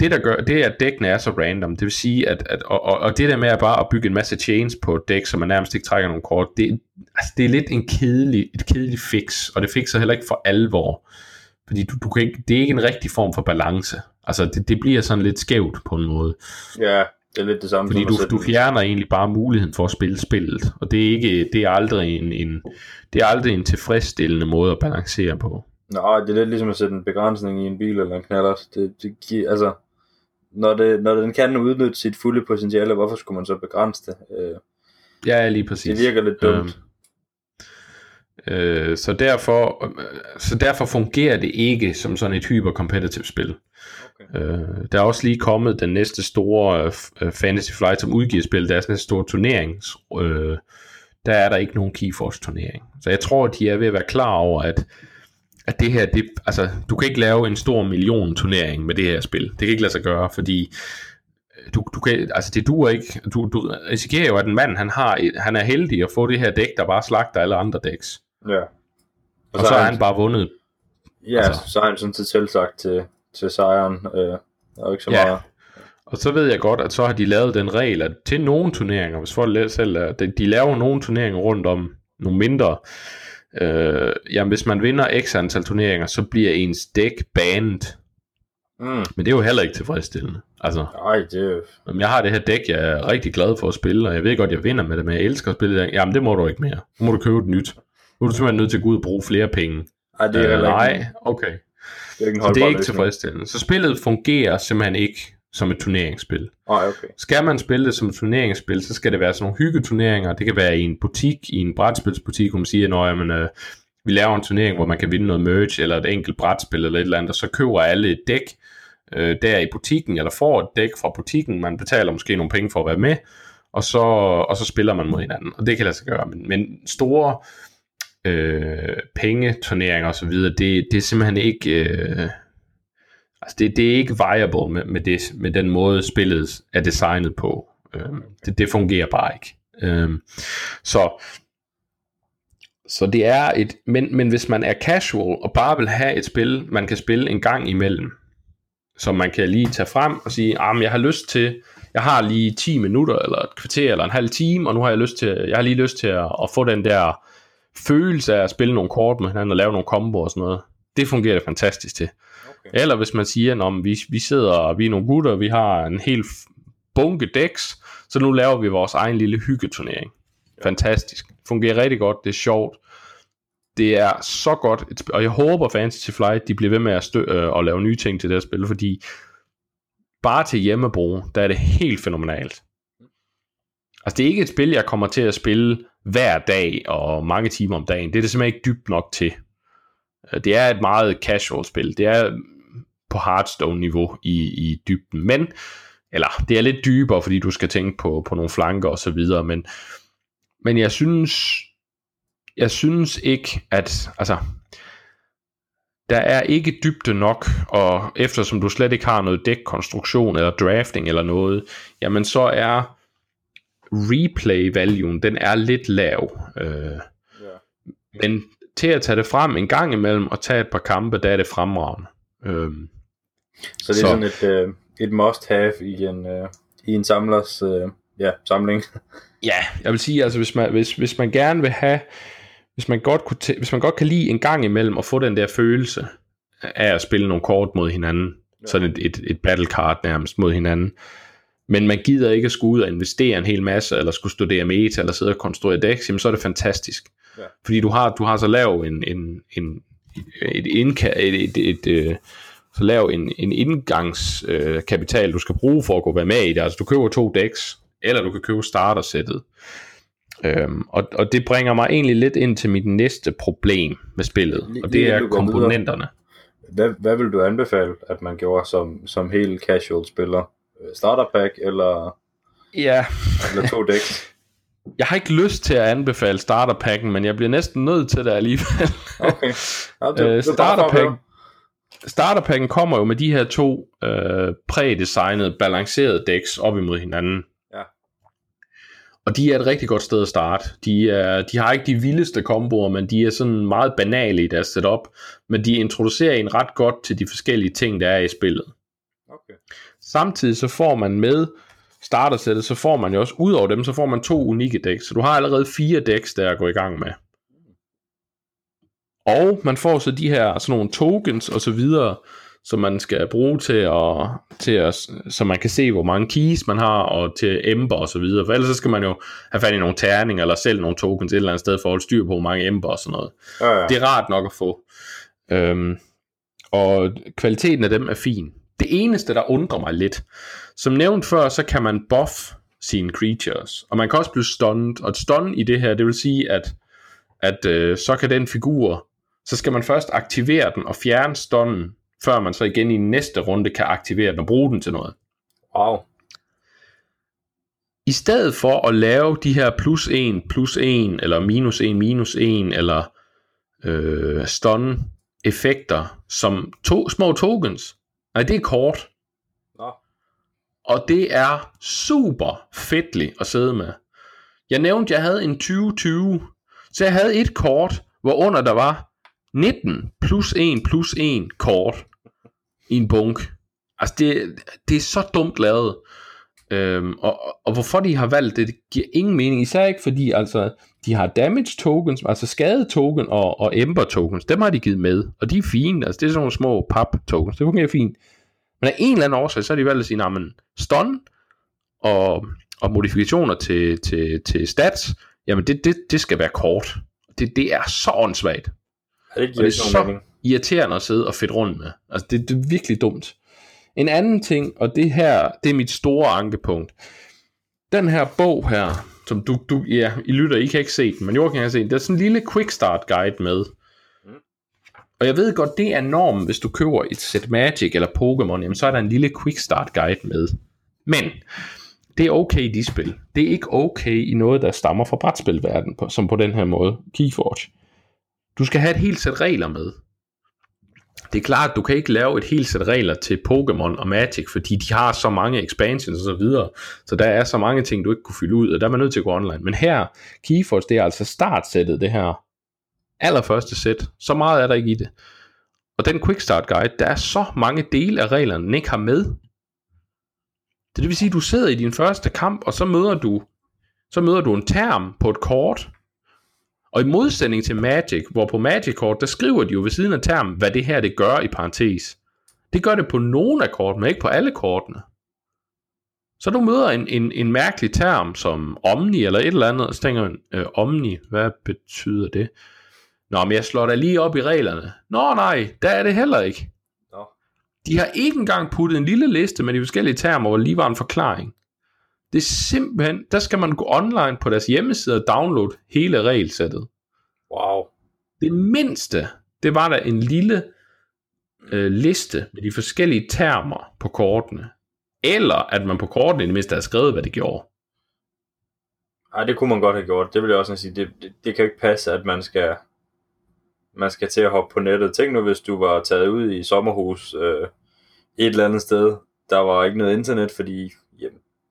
det der gør, det er, at dækkene er så random. Det vil sige, at, at og, og, og det der med at bare at bygge en masse chains på et dæk, så man nærmest ikke trækker nogen kort, det, altså det er lidt en kedelig, et kedeligt fix, og det fikser heller ikke for alvor. Fordi du, du kan ikke, det er ikke en rigtig form for balance. Altså det, det bliver sådan lidt skævt på en måde. ja, det er lidt det samme Fordi du, du fjerner egentlig bare muligheden for at spille spillet, og det er ikke det er aldrig en, en det er aldrig en tilfredsstillende måde at balancere på. Nej, det er lidt ligesom at sætte en begrænsning i en bil eller en knaller. Det, det giver, altså, når, det, når den kan udnytte sit fulde potentiale, hvorfor skulle man så begrænse det? Øh, Ja, lige præcis. det virker lidt dumt. Øh, så derfor øh, så derfor fungerer det ikke som sådan et hyper competitive spil. Øh, der er også lige kommet den næste store øh, Fantasy Flight, som udgiver spil, deres næste store turnering. Øh, der er der ikke nogen Keyforce turnering. Så jeg tror, at de er ved at være klar over, at, at det her, det, altså, du kan ikke lave en stor million turnering med det her spil. Det kan ikke lade sig gøre, fordi øh, du, du kan, altså det duer ikke. Du, du risikerer jo, at en mand, han, har, han er heldig at få det her dæk, der bare slagter alle andre dæks. Ja. Og, og så har han bare vundet. Ja, altså- så er han sådan set selv sagt til, til sejren, øh, og ikke så Ja. meget. Og så ved jeg godt, at så har de lavet den regel, at til nogle turneringer, hvis folk selv er, de, laver nogle turneringer rundt om nogle mindre, øh, jamen hvis man vinder x antal turneringer, så bliver ens dæk banet. Mm. Men det er jo heller ikke tilfredsstillende. Altså, Nej, det er om jeg har det her dæk, jeg er rigtig glad for at spille, og jeg ved godt, jeg vinder med det, men jeg elsker at spille det. Jamen det må du ikke mere. Nu må du købe et nyt. Nu er du simpelthen nødt til at gå ud og bruge flere penge. Ej, det er Øh, nej, okay. Det er Så det er ikke tilfredsstillende. Så spillet fungerer simpelthen ikke som et turneringsspil. Nej, okay. Skal man spille det som et turneringsspil, så skal det være sådan nogle hyggeturneringer. Det kan være i en butik, i en brætspilsbutik, hvor man siger, at jamen, øh, vi laver en turnering, hvor man kan vinde noget merch, eller et enkelt brætspil, eller et eller andet, og så køber alle et dæk øh, der i butikken, eller får et dæk fra butikken, man betaler måske nogle penge for at være med, og så, og så spiller man mod hinanden, og det kan lade sig gøre. Men, men store øh, pengeturneringer og så videre, det, det er simpelthen ikke... Øh, Altså det, det er ikke viable med, med, det, med den måde spillet er designet på. Øh, det, det fungerer bare ikke. Øh, så, så det er et, men, men hvis man er casual og bare vil have et spil, man kan spille en gang imellem, som man kan lige tage frem og sige, ah, men jeg har lyst til, jeg har lige 10 minutter, eller et kvarter, eller en halv time, og nu har jeg lyst til, jeg har lige lyst til at, at få den der følelse af at spille nogle kort med hinanden og lave nogle komboer og sådan noget. Det fungerer det fantastisk til. okay. Eller hvis man siger, at vi, vi sidder, og vi er nogle gutter, vi har en hel bunke decks, så nu laver vi vores egen lille hyggeturnering. Fantastisk. Fungerer rigtig godt, det er sjovt. Det er så godt, et og jeg håber Fantasy Flight, de bliver ved med at, stø- øh, at lave nye ting til det her spil, fordi bare til hjemmebrug, der er det helt fænomenalt. Altså det er ikke et spil, jeg kommer til at spille hver dag og mange timer om dagen. Det er det simpelthen ikke dybt nok til. Øh, det er et meget casual spil. Det er på Hearthstone-niveau i, i dybden. Men, eller det er lidt dybere, fordi du skal tænke på, på nogle flanker og så videre. Men, men jeg synes, jeg synes ikke, at, altså, der er ikke dybde nok, og eftersom du slet ikke har noget dækkonstruktion eller drafting eller noget, jamen så er replay-valuen, den er lidt lav. Øh, Ja. men til at tage det frem en gang imellem og tage et par kampe, der er det fremragende. Øhm, Så det er Så- sådan et, øh, et must-have i en, øh, i en samlers, øh, ja, samling. Ja, jeg vil sige, altså hvis man, hvis, hvis man gerne vil have, hvis man, godt kunne tæ- hvis man godt kan lide en gang imellem at få den der følelse af at spille nogle kort mod hinanden, ja. sådan et, et, et battle card nærmest mod hinanden, men man gider ikke at skulle ud og investere en hel masse, eller skulle studere meta, eller sidde og konstruere decks, jamen så er det fantastisk. Ja. Fordi du har, du har så lav en, en, en, et, indka, et, et, et, et så lav en, en indgangskapital, øh, du skal bruge for at kunne være med i det. Altså du køber to decks, eller du kan købe startersættet. Øhm, og, og det bringer mig egentlig lidt ind til mit næste problem med spillet, og det er komponenterne. Hvad, hvad vil du anbefale, at man gjorde som, som helt casual spiller? Øh, Starter pack eller, Ja, eller to decks? jeg har ikke lyst til at anbefale starterpacken, men jeg bliver næsten nødt til det alligevel. Okay. Ja, det, Øh, det er starterpack, starterpacken kommer jo med de her to øh, prædesignede, balancerede decks op imod hinanden. Ja. Og de er et rigtig godt sted at starte. De, er, de har ikke de vildeste komboer, men de er sådan meget banale i deres setup. Men de introducerer en ret godt til de forskellige ting, der er i spillet. Okay. Samtidig så får man med startersættet, så får man jo også, ud over dem, så får man to unikke decks. Så du har allerede fire decks, der er at gå i gang med. Og man får så de her sådan nogle tokens og så videre, som man skal bruge til at, til at, så man kan se, hvor mange keys man har, og til ember og så videre. For ellers så skal man jo have fat i nogle terninger, eller selv nogle tokens et eller andet sted, for at holde styr på, hvor mange ember og sådan noget. Ja, ja. Det er rart nok at få. Øhm, og kvaliteten af dem er fin. Det eneste, der undrer mig lidt, som nævnt før, så kan man buff sine creatures, og man kan også blive stunned, og et stun i det her, det vil sige, at, at øh, så kan den figur, så skal man først aktivere den og fjerne stunnen, før man så igen i næste runde kan aktivere den og bruge den til noget. Wow. I stedet for at lave de her plus 1, plus 1, eller minus 1, minus 1, eller øh, stun effekter som to, små tokens. Nej, det er kort. Nå. Og det er super fedtligt at sidde med. Jeg nævnte, jeg havde en 2020, så jeg havde et kort, hvor under der var 19 plus 1 plus 1 kort i en bunk. Altså, det, det er så dumt lavet. Øhm, og, og- og hvorfor de har valgt det, det giver ingen mening. Især ikke fordi, altså, de har damage tokens, altså skade token og, og ember tokens. Dem har de givet med, og de er fine. Altså, det er sådan nogle små pap tokens. Det fungerer fint. Men af en eller anden årsag, så har de valgt at sige, nah, men stun og, og modifikationer til, til, til stats, jamen det, det, det skal være kort. Det, det er så åndssvagt Ja, det og giver det ikke er så mening. irriterende at sidde og fedt rundt med. Altså, det, det er virkelig dumt. En anden ting, og det her, det er mit store ankepunkt. Den her bog her, som du, du ja, I lytter, I kan ikke se den, men Joachim kan se den. Der er sådan en lille quick start guide med. Og jeg ved godt, det er normen, hvis du køber et set Magic eller Pokémon, jamen så er der en lille quick start guide med. Men det er okay i de spil. Det er ikke okay i noget, der stammer fra brætspilverdenen, på, som på den her måde. Keyforge. Du skal have et helt sæt regler med. Det er klart, at du kan ikke lave et helt sæt regler til Pokémon og Magic, fordi de har så mange expansions og så videre, så der er så mange ting, du ikke kunne fylde ud, og der er man nødt til at gå online. Men her, Keyforce, det er altså startsættet, det her allerførste sæt. Så meget er der ikke i det. Og den Quick Start Guide, der er så mange dele af reglerne, den ikke har med. Det vil sige, at du sidder i din første kamp, og så møder du, så møder du en term på et kort, og i modsætning til Magic, hvor på Magic-kort, der skriver de jo ved siden af termen, hvad det her det gør i parentes. Det gør det på nogle af kortene, men ikke på alle kortene. Så du møder en, en, en mærkelig term som Omni eller et eller andet, og så tænker man, øh, Omni, hvad betyder det? Nå, men jeg slår da lige op i reglerne. Nå nej, der er det heller ikke. Nå. De har ikke engang puttet en lille liste med de forskellige termer, hvor lige var en forklaring. Det er simpelthen, der skal man gå online på deres hjemmeside og downloade hele regelsættet. Wow. Det mindste, det var der en lille øh, liste med de forskellige termer på kortene. Eller at man på kortene i det mindste havde skrevet, hvad det gjorde. Ej, det kunne man godt have gjort. Det vil jeg også sige. Det, det, det kan ikke passe, at man skal, man skal til at hoppe på nettet. Tænk nu, hvis du var taget ud i sommerhus øh, et eller andet sted. Der var ikke noget internet, fordi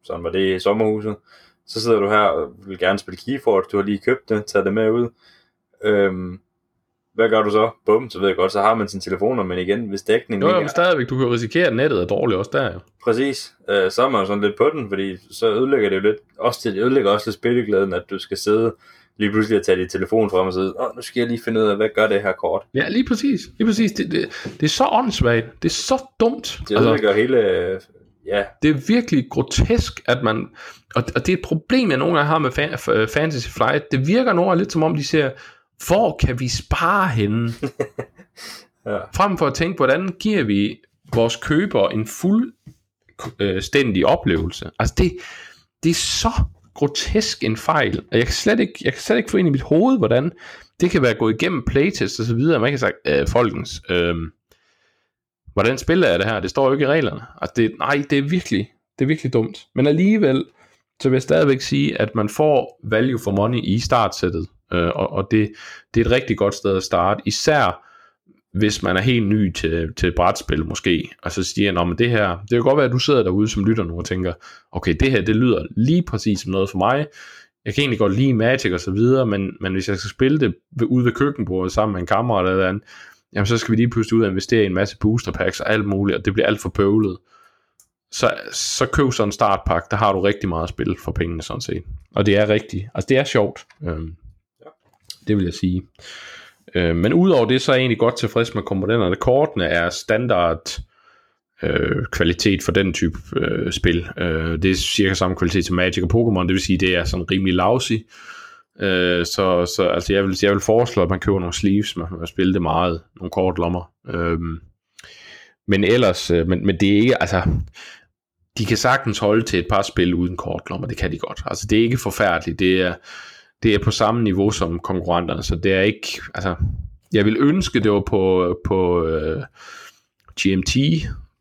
sådan var det i sommerhuset. Så sidder du her og vil gerne spille Keyforge. Du har lige købt det, taget det med ud. Øhm, hvad gør du så? Bum, så ved jeg godt, så har man sin telefon, men igen, hvis dækningen Jo, jo, men er- stadigvæk, du kan jo risikere, at nettet er dårligt også der jo. Præcis. Øh, så er man jo sådan lidt på den, fordi så ødelægger det jo lidt, også, det ødelægger også lidt spilleglæden, at du skal sidde lige pludselig og tage din telefon frem og sidde, åh, nu skal jeg lige finde ud af, hvad gør det her kort. Ja, lige præcis. Lige præcis. Det, det, det er så åndssvagt. Det er så dumt. Det ødelægger hele, øh, ja, det er virkelig grotesk, at man... Og, og det er et problem, jeg nogle gange har med fan, f- Fantasy Flight. Det virker nogle gange lidt som om, de siger, hvor kan vi spare henne? ja. Frem for at tænke, hvordan giver vi vores købere en fuldstændig oplevelse. Altså det, det er så grotesk en fejl, og jeg kan slet ikke, jeg kan slet ikke få ind i mit hoved, hvordan det kan være gået igennem playtest og så videre. Man kan sige, øh, folkens, øh, hvordan spiller jeg det her? Det står jo ikke i reglerne. Altså det, nej, det er virkelig, det er virkelig dumt. Men alligevel, så vil jeg stadigvæk sige, at man får value for money i startsættet, øh, og, og det, det er et rigtig godt sted at starte, især hvis man er helt ny til, til brætspil måske, og så siger man, det her, det kan godt være, at du sidder derude som lytter nu og tænker, okay, det her, det lyder lige præcis som noget for mig, jeg kan egentlig godt lide Magic og så videre, men, men hvis jeg skal spille det ved, ude ved køkkenbordet sammen med en kammerat eller andet, jamen så skal vi lige pludselig ud og investere i en masse booster packs og alt muligt, og det bliver alt for bøvlet. Så, så køb sådan en startpakke, der har du rigtig meget at spille for pengene sådan set. Og det er rigtigt, altså det er sjovt. Øhm, det vil jeg sige. Øh, men udover det, så er jeg egentlig godt tilfreds med komponenterne. Kortene er standard øh, kvalitet for den type øh, spil. Øh, det er cirka samme kvalitet som Magic og Pokémon, det vil sige, det er sådan rimelig lousy. Øh, Øh, så så altså, jeg, vil, jeg vil foreslå, at man køber nogle sleeves, man kan spille det meget, nogle kortlommer. Øh, men ellers, øh, men, men det er ikke, altså, de kan sagtens holde til et par spil uden kortlommer, det kan de godt. Altså, det er ikke forfærdeligt, det er, det er på samme niveau som konkurrenterne, så det er ikke, altså, jeg vil ønske, det var på, på øh, uh, GMT,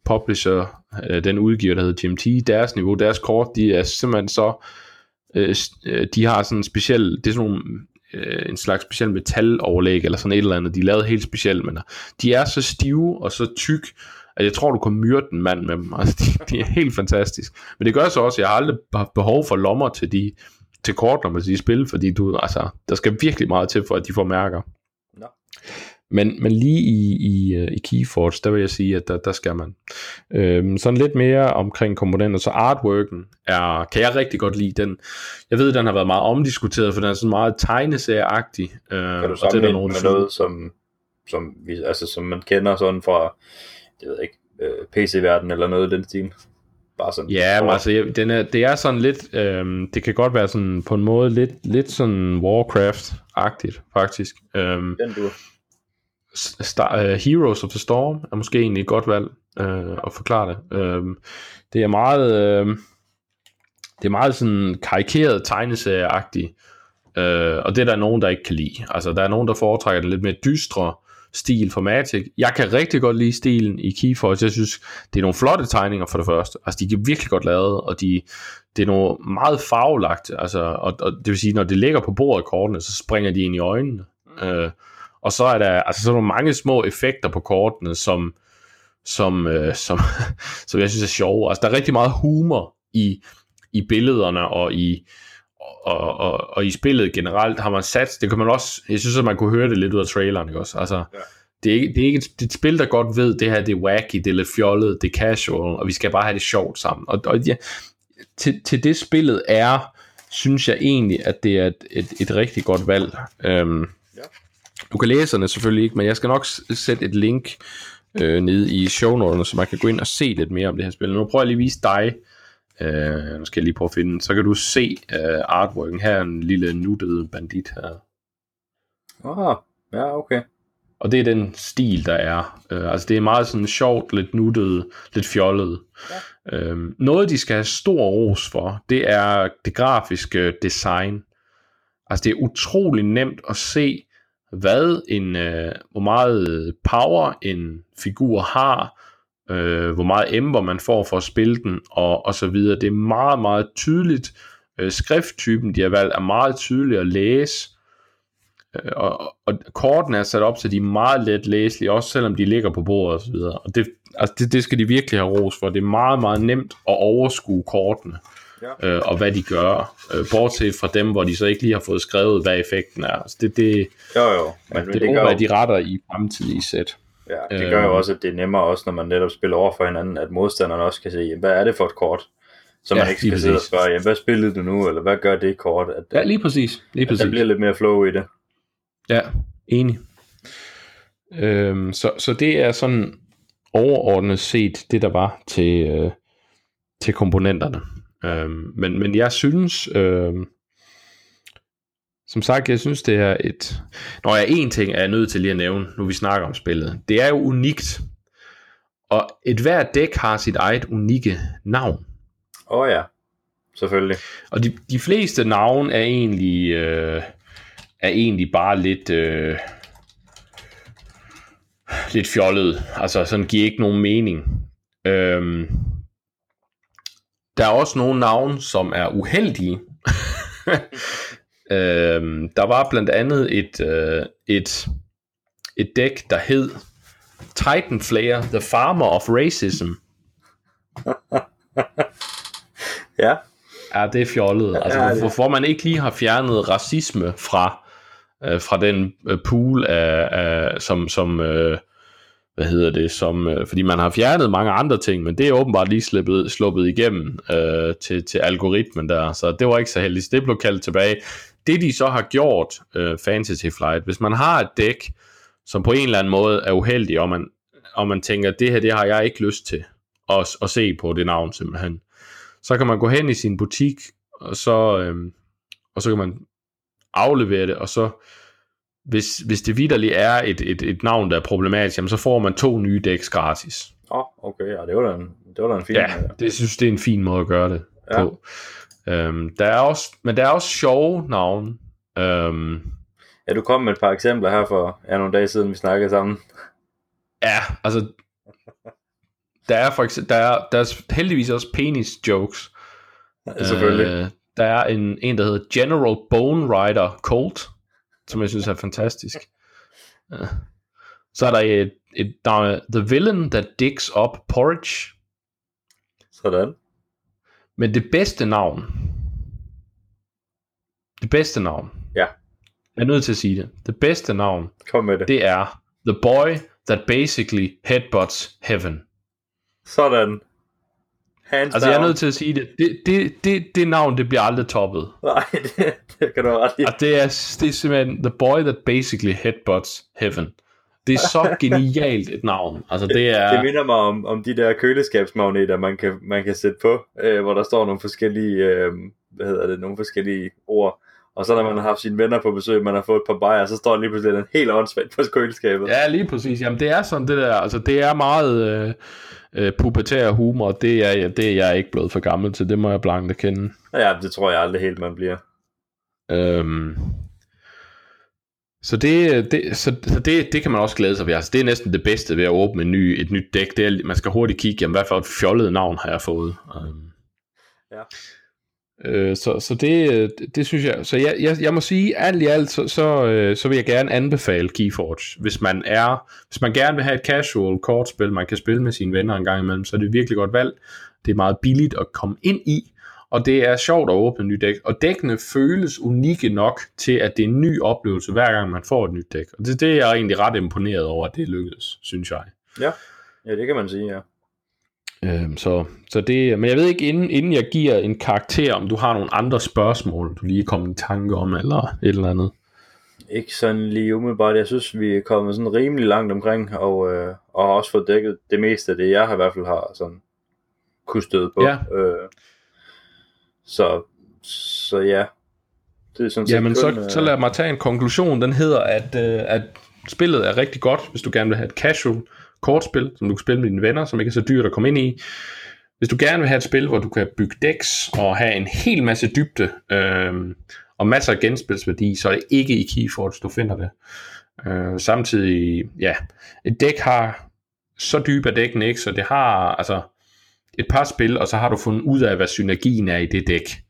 publisher, uh, den udgiver, der hedder GMT, deres niveau, deres kort, de er simpelthen så, Øh, øh, de har sådan en speciel, det er sådan nogle, øh, en slags speciel metaloverlæg, eller sådan et eller andet, de er lavet helt specielt, men de er så stive og så tyk, at jeg tror, du kan myrde den mand med dem, altså, de, de er helt fantastisk. Men det gør så også, at jeg har aldrig haft behov for lommer til de, til kort, når man siger spil, fordi du, altså, der skal virkelig meget til, for at de får mærker. Nå. Men, men lige i, i, øh, i Keyforge, der vil jeg sige, at der, der skal man. Øhm, sådan lidt mere omkring komponenter, så artworken er, kan jeg rigtig godt lide. Den, jeg ved, den har været meget omdiskuteret, for den er sådan meget tegneserieagtig. Øh, Kan du sammenligne med noget, som, som, vi, altså, som man kender sådan fra, det ved jeg ikke, øh, PC-verden eller noget i den stil? Bare sådan. Ja, men altså, jeg- den er, det er sådan lidt, øhm, det kan godt være sådan på en måde lidt, lidt sådan Warcraft-agtigt, faktisk. Øhm, Den du. Star, uh, Heroes of the Storm er måske egentlig et godt valg uh, at forklare det. Uh, det er meget, uh, det er meget sådan karikeret tegneserieagtigt, uh, og det er der nogen, der ikke kan lide. Altså, der er nogen, der foretrækker den lidt mere dystre stil for Matic. Jeg kan rigtig godt lide stilen i Keyforge. Jeg synes, det er nogle flotte tegninger for det første. Altså, de er virkelig godt lavet, og de, det er nogle meget farvelagt. Altså, og, og det vil sige, når det ligger på bordet kortene, så springer de ind i øjnene. Uh, og så er der altså så er der mange små effekter på kortene, som, som, øh, som, som jeg synes er sjove. Altså der er rigtig meget humor i, i billederne og i, og, og, og i spillet generelt har man sat, det kan man også, jeg synes at man kunne høre det lidt ud af traileren, ikke også? Altså, Ja. det, er ikke, det er ikke et, det er et spil, der godt ved, det her det er wacky, det er lidt fjollet, det er casual, og vi skal bare have det sjovt sammen. Og, og ja, til, til det spillet er, synes jeg egentlig, at det er et, et, et rigtig godt valg. Øhm, Ja. Du kan læse den selvfølgelig ikke, men jeg skal nok sætte et link øh, nede i shownoterne, så man kan gå ind og se lidt mere om det her spil. Nu prøver jeg lige at vise dig, øh, nu skal jeg lige prøve at finde så kan du se øh, artworken. Her er en lille nuttet bandit her. Ah, ja, okay. Og det er den stil, der er. Øh, altså det er meget sådan sjovt, lidt nuttet, lidt fjollet. Ja. Øhm, noget, de skal have stor ros for, det er det grafiske design. Altså det er utrolig nemt at se, hvad en, øh, hvor meget power en figur har, øh, hvor meget ember man får for at spille den, og, og så videre. Det er meget, meget tydeligt. Øh, skrifttypen, de har valgt, er meget tydelig at læse. Øh, og, og kortene er sat op, så de er meget let læselige, også selvom de ligger på bordet og så videre. Og det, altså det, det skal de virkelig have ros for. Det er meget, meget nemt at overskue kortene øh, og hvad de gør, øh, bortset fra dem, hvor de så ikke lige har fået skrevet, hvad effekten er. Altså det, det, Jo, jo. Men det, det, det gør, de retter i fremtidige sæt. ja, det gør jo øh, også, at det er nemmere også, når man netop spiller over for hinanden, at modstanderen også kan se, hvad er det for et kort? Så man Ja, ikke skal sidde og præcis. spørge, jamen, hvad spillede du nu, eller hvad gør det kort? At, Ja, lige præcis. Lige at der præcis. bliver lidt mere flow i det. Ja, enig. Øhm, så, så det er sådan overordnet set det, der var til, øh, til komponenterne. Øhm, men, men jeg synes, øh, som sagt, jeg synes, det er et... Når jeg en ting er jeg nødt til lige at nævne, nu vi snakker om spillet. Det er jo unikt. Og et hvert dæk har sit eget unikke navn. Åh oh, ja, selvfølgelig. Og de, de fleste navne er egentlig, øh, er egentlig bare lidt, øh, lidt fjollet. Altså sådan giver ikke nogen mening. Øhm, der er også nogle navne, som er uheldige. øhm, der var blandt andet et, øh, et, et dæk, der hed Titan Flayer, The Farmer of Racism. Ja, Ja, det er fjollet. Altså, Ja, det- hvorfor man ikke lige har fjernet racisme fra, øh, fra den øh, pool af, af som, som øh, hvad hedder det, som, øh, fordi man har fjernet mange andre ting, men det er åbenbart lige sluppet, sluppet igennem øh, til, til algoritmen der, så det var ikke så heldigt. Det blev kaldt tilbage. Det de så har gjort, øh, Fantasy Flight, hvis man har et dæk, som på en eller anden måde er uheldig, og man, og man tænker, det her, det har jeg ikke lyst til at, at se på det navn simpelthen, så kan man gå hen i sin butik, og så, øh, og så kan man aflevere det, og så hvis, hvis det vidderligt er et, et, et navn, der er problematisk, jamen, så får man to nye dæks gratis. Åh, oh, okay, ja, det var da en, det var da en fin... Ja, det synes det er en fin måde at gøre det ja. på. Øhm, der er også, men der er også sjove navne. Øhm, Ja, du kom med et par eksempler her for ja, nogle dage siden, vi snakkede sammen. ja, altså der er for eksempel, der er, der er heldigvis også penis jokes. Ja, selvfølgelig. Øh, der er en, en, der hedder General Bone Rider Colt, som jeg synes er fantastisk. Så er der et, et der er The Villain That Digs Up Porridge. Sådan. Men det bedste navn, det bedste navn, Ja. jeg er nødt til at sige det, det bedste navn, Kom med det. det er The Boy That Basically Headbutts Heaven. Sådan. Hands Altså jeg er down. nødt til at sige det, det, det, det, det navn, det bliver aldrig toppet. Nej, det, det kan du ret i. Og det er, det er simpelthen The Boy That Basically Headbutts Heaven. Det er så genialt et navn. Altså det er... Det minder mig om, om de der køleskabsmagneter, man kan, man kan sætte på, øh, hvor der står nogle forskellige, øh, hvad hedder det, nogle forskellige ord. Og så når man har haft sine venner på besøg, man har fået et par bajer, så står der lige pludselig en helt åndssvagt på køleskabet. Ja, lige præcis. Jamen det er sådan det der, altså det er meget øh, øh, pubertær humor, det er, det er jeg ikke blevet for gammel til, det må jeg blankt erkende. ja, det tror jeg aldrig helt, man bliver. Øhm, så det, det, så, så det, det kan man også glæde sig ved. Altså, det er næsten det bedste ved at åbne en ny, et nyt dæk. Det er, man skal hurtigt kigge, jamen, hvad for et fjollet navn har jeg fået. Øhm, Ja. Øh, så, så det, det, synes jeg. Så jeg, jeg, jeg må sige, alt i alt, så, så, øh, så vil jeg gerne anbefale Keyforge. Hvis man er, hvis man gerne vil have et casual kortspil, man kan spille med sine venner en gang imellem, så er det et virkelig godt valg. Det er meget billigt at komme ind i, og det er sjovt at åbne et nyt dæk. Og dækkene føles unikke nok til, at det er en ny oplevelse, hver gang man får et nyt dæk. Og det, det er jeg egentlig ret imponeret over, at det lykkedes, synes jeg. Ja, ja det kan man sige, ja. Øhm, så, så det, men jeg ved ikke, inden, inden jeg giver en karakter, om du har nogle andre spørgsmål, du lige er kommet i tanke om, eller et eller andet. Ikke sådan lige umiddelbart. Jeg synes, vi er kommet sådan rimelig langt omkring, og, øh, og har også fået dækket det meste af det, jeg i hvert fald har sådan kunne støde på. Ja. Øh, så, så ja. Det er sådan set Jamen, kun, så, øh, så lad mig tage en konklusion. Den hedder, at, øh, at spillet er rigtig godt, hvis du gerne vil have et casual kortspil, som du kan spille med dine venner, som ikke er så dyrt at komme ind i. Hvis du gerne vil have et spil, hvor du kan bygge decks og have en hel masse dybde øh, og masser af genspilsværdi, så er det ikke i Keyforge, du finder det. Øh, samtidig, ja, et dæk har så dyb er dækken ikke, så det har altså et par spil, og så har du fundet ud af, hvad synergien er i det dæk.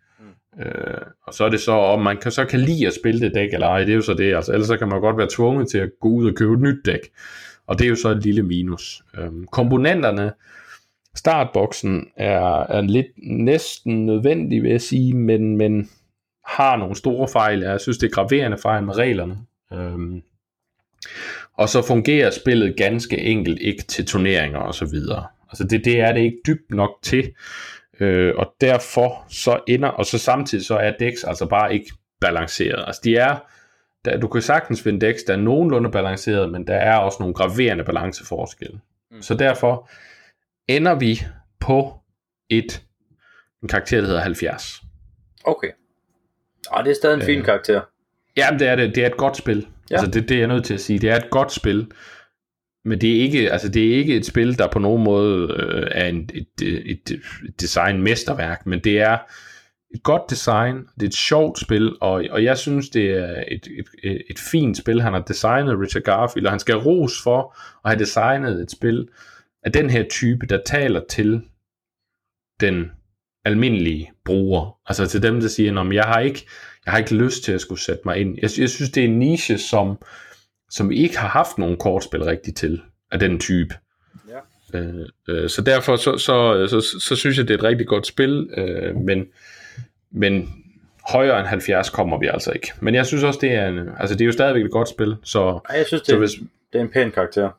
Øh, og så er det så, om man kan, så kan lide at spille det dæk eller ej, det er jo så det, altså, ellers så kan man godt være tvunget til at gå ud og købe et nyt dæk, og det er jo så et lille minus. Øhm, komponenterne startboksen er, er lidt næsten nødvendig, vil jeg sige, men, men har nogle store fejl. Jeg synes, det er graverende fejl med reglerne. Øhm, og så fungerer spillet ganske enkelt ikke til turneringer og så videre. Altså det, det er det ikke dybt nok til. Øh, og derfor så ender, og så samtidig så er Dex altså bare ikke balanceret. Altså de er, der, du kan sagtens finde Dex, der er nogenlunde balanceret, men der er også nogle graverende balanceforskelle. Mm. Så derfor ender vi på et en karakter, der hedder 70. Okay. Og det er stadig en fin øh, karakter. Ja, det er det. Det er et godt spil. Ja. Altså det, det er jeg nødt til at sige. Det er et godt spil. Men det er ikke, altså det er ikke et spil, der på nogen måde øh, er en, et, et, et, et design mesterværk, men det er et godt design, det er et sjovt spil, og, og jeg synes, det er et, et, et fint spil, han har designet, Richard Garfield, og han skal ros for at have designet et spil af den her type, der taler til den almindelige bruger. Altså til dem, der siger, at jeg har ikke, jeg har ikke lyst til at skulle sætte mig ind. Jeg, jeg synes, det er en niche, som, som ikke har haft nogen kortspil rigtigt til, af den type. Ja. Øh, øh, så derfor så, så, så, så, så synes jeg, det er et rigtig godt spil, øh, men, men højere end 70 kommer vi altså ikke. Men jeg synes også, det er, en, altså det er jo stadigvæk et godt spil. Så, jeg synes, det, så hvis, det er en pæn karakter.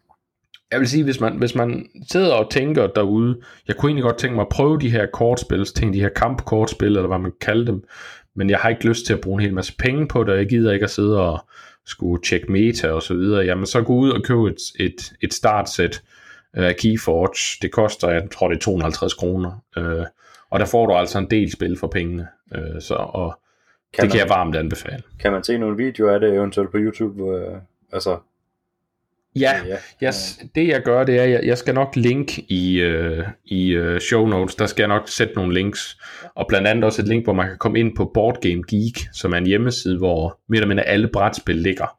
Jeg vil sige, hvis man, hvis man sidder og tænker derude, jeg kunne egentlig godt tænke mig at prøve de her kortspil, ting, de her kampkortspil, eller hvad man kalder dem, men jeg har ikke lyst til at bruge en hel masse penge på det, og jeg gider ikke at sidde og skulle tjekke meta og så videre, jamen så gå ud og købe et, et, et startsæt af uh, Keyforge. Det koster, jeg tror det er 250 kroner. Uh, og der får du altså en del spil for pengene. Uh, så, og kan det man, kan jeg varmt anbefale. Kan man se nogle videoer af det eventuelt på YouTube? Uh, altså Ja, ja. Yes, det jeg gør, det er, at jeg skal nok link i, uh, i uh, show notes, der skal jeg nok sætte nogle links, og blandt andet også et link, hvor man kan komme ind på Board Game Geek, som er en hjemmeside, hvor mere eller mindre alle brætspil ligger.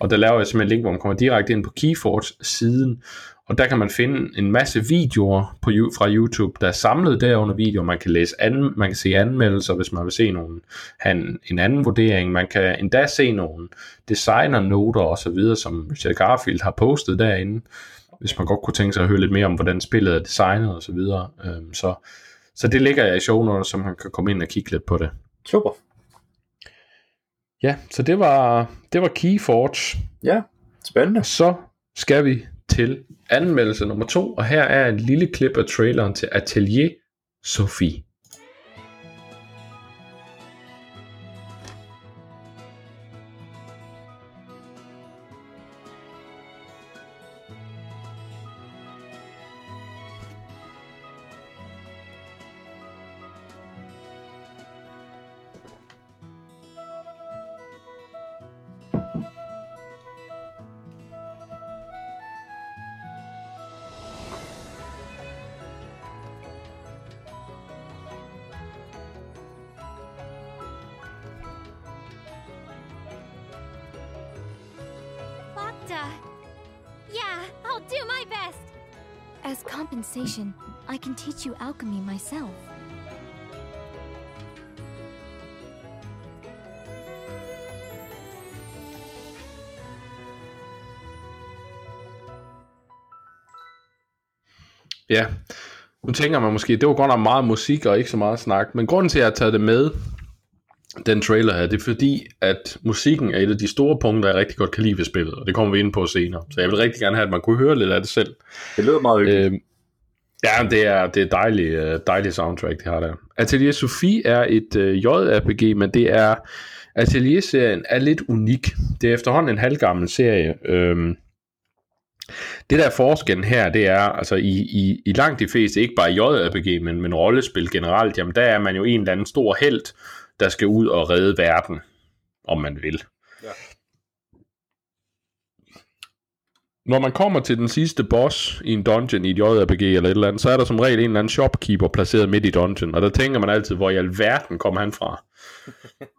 Og der laver jeg simpelthen et link, hvor man kommer direkte ind på Keyforge-siden, og der kan man finde en masse videoer på, fra YouTube, der er samlet der under videoer. Man kan, læse an, man kan se anmeldelser, hvis man vil se nogen, en, en anden vurdering. Man kan endda se nogle designernoter og så videre, som Richard Garfield har postet derinde, hvis man godt kunne tænke sig at høre lidt mere om, hvordan spillet er designet og så videre. Øhm, så, så det ligger jeg i show notes, så man kan komme ind og kigge lidt på det. Super. Ja, så det var, det var Keyforge. Ja, spændende. Så skal vi til anmeldelse nummer to, og her er en lille klip af traileren til Atelier Sophie. Tænker man måske, det var godt nok meget musik og ikke så meget snak, men grunden til, at jeg har taget det med, den trailer her, det er fordi, at musikken er et af de store punkter, jeg rigtig godt kan lide ved spillet, og det kommer vi ind på senere. Så jeg vil rigtig gerne have, at man kunne høre lidt af det selv. Det lyder meget hyggeligt. Øh, Ja, det er, det er dejligt, øh, dejligt soundtrack, det har der. Atelier Sophie er et uh, JRPG, men det er, Atelier-serien er lidt unik. Det er efterhånden en halvgammel serie. Øhm, det der forskellen her, det er, altså i, i, i langt de fleste, ikke bare JRPG, men, men rollespil generelt, jamen der er man jo en eller anden stor held, der skal ud og redde verden, om man vil. Ja. Når man kommer til den sidste boss i en dungeon i et JRPG eller et eller andet, så er der som regel en eller anden shopkeeper placeret midt i dungeon, og der tænker man altid, hvor i alverden kommer han fra?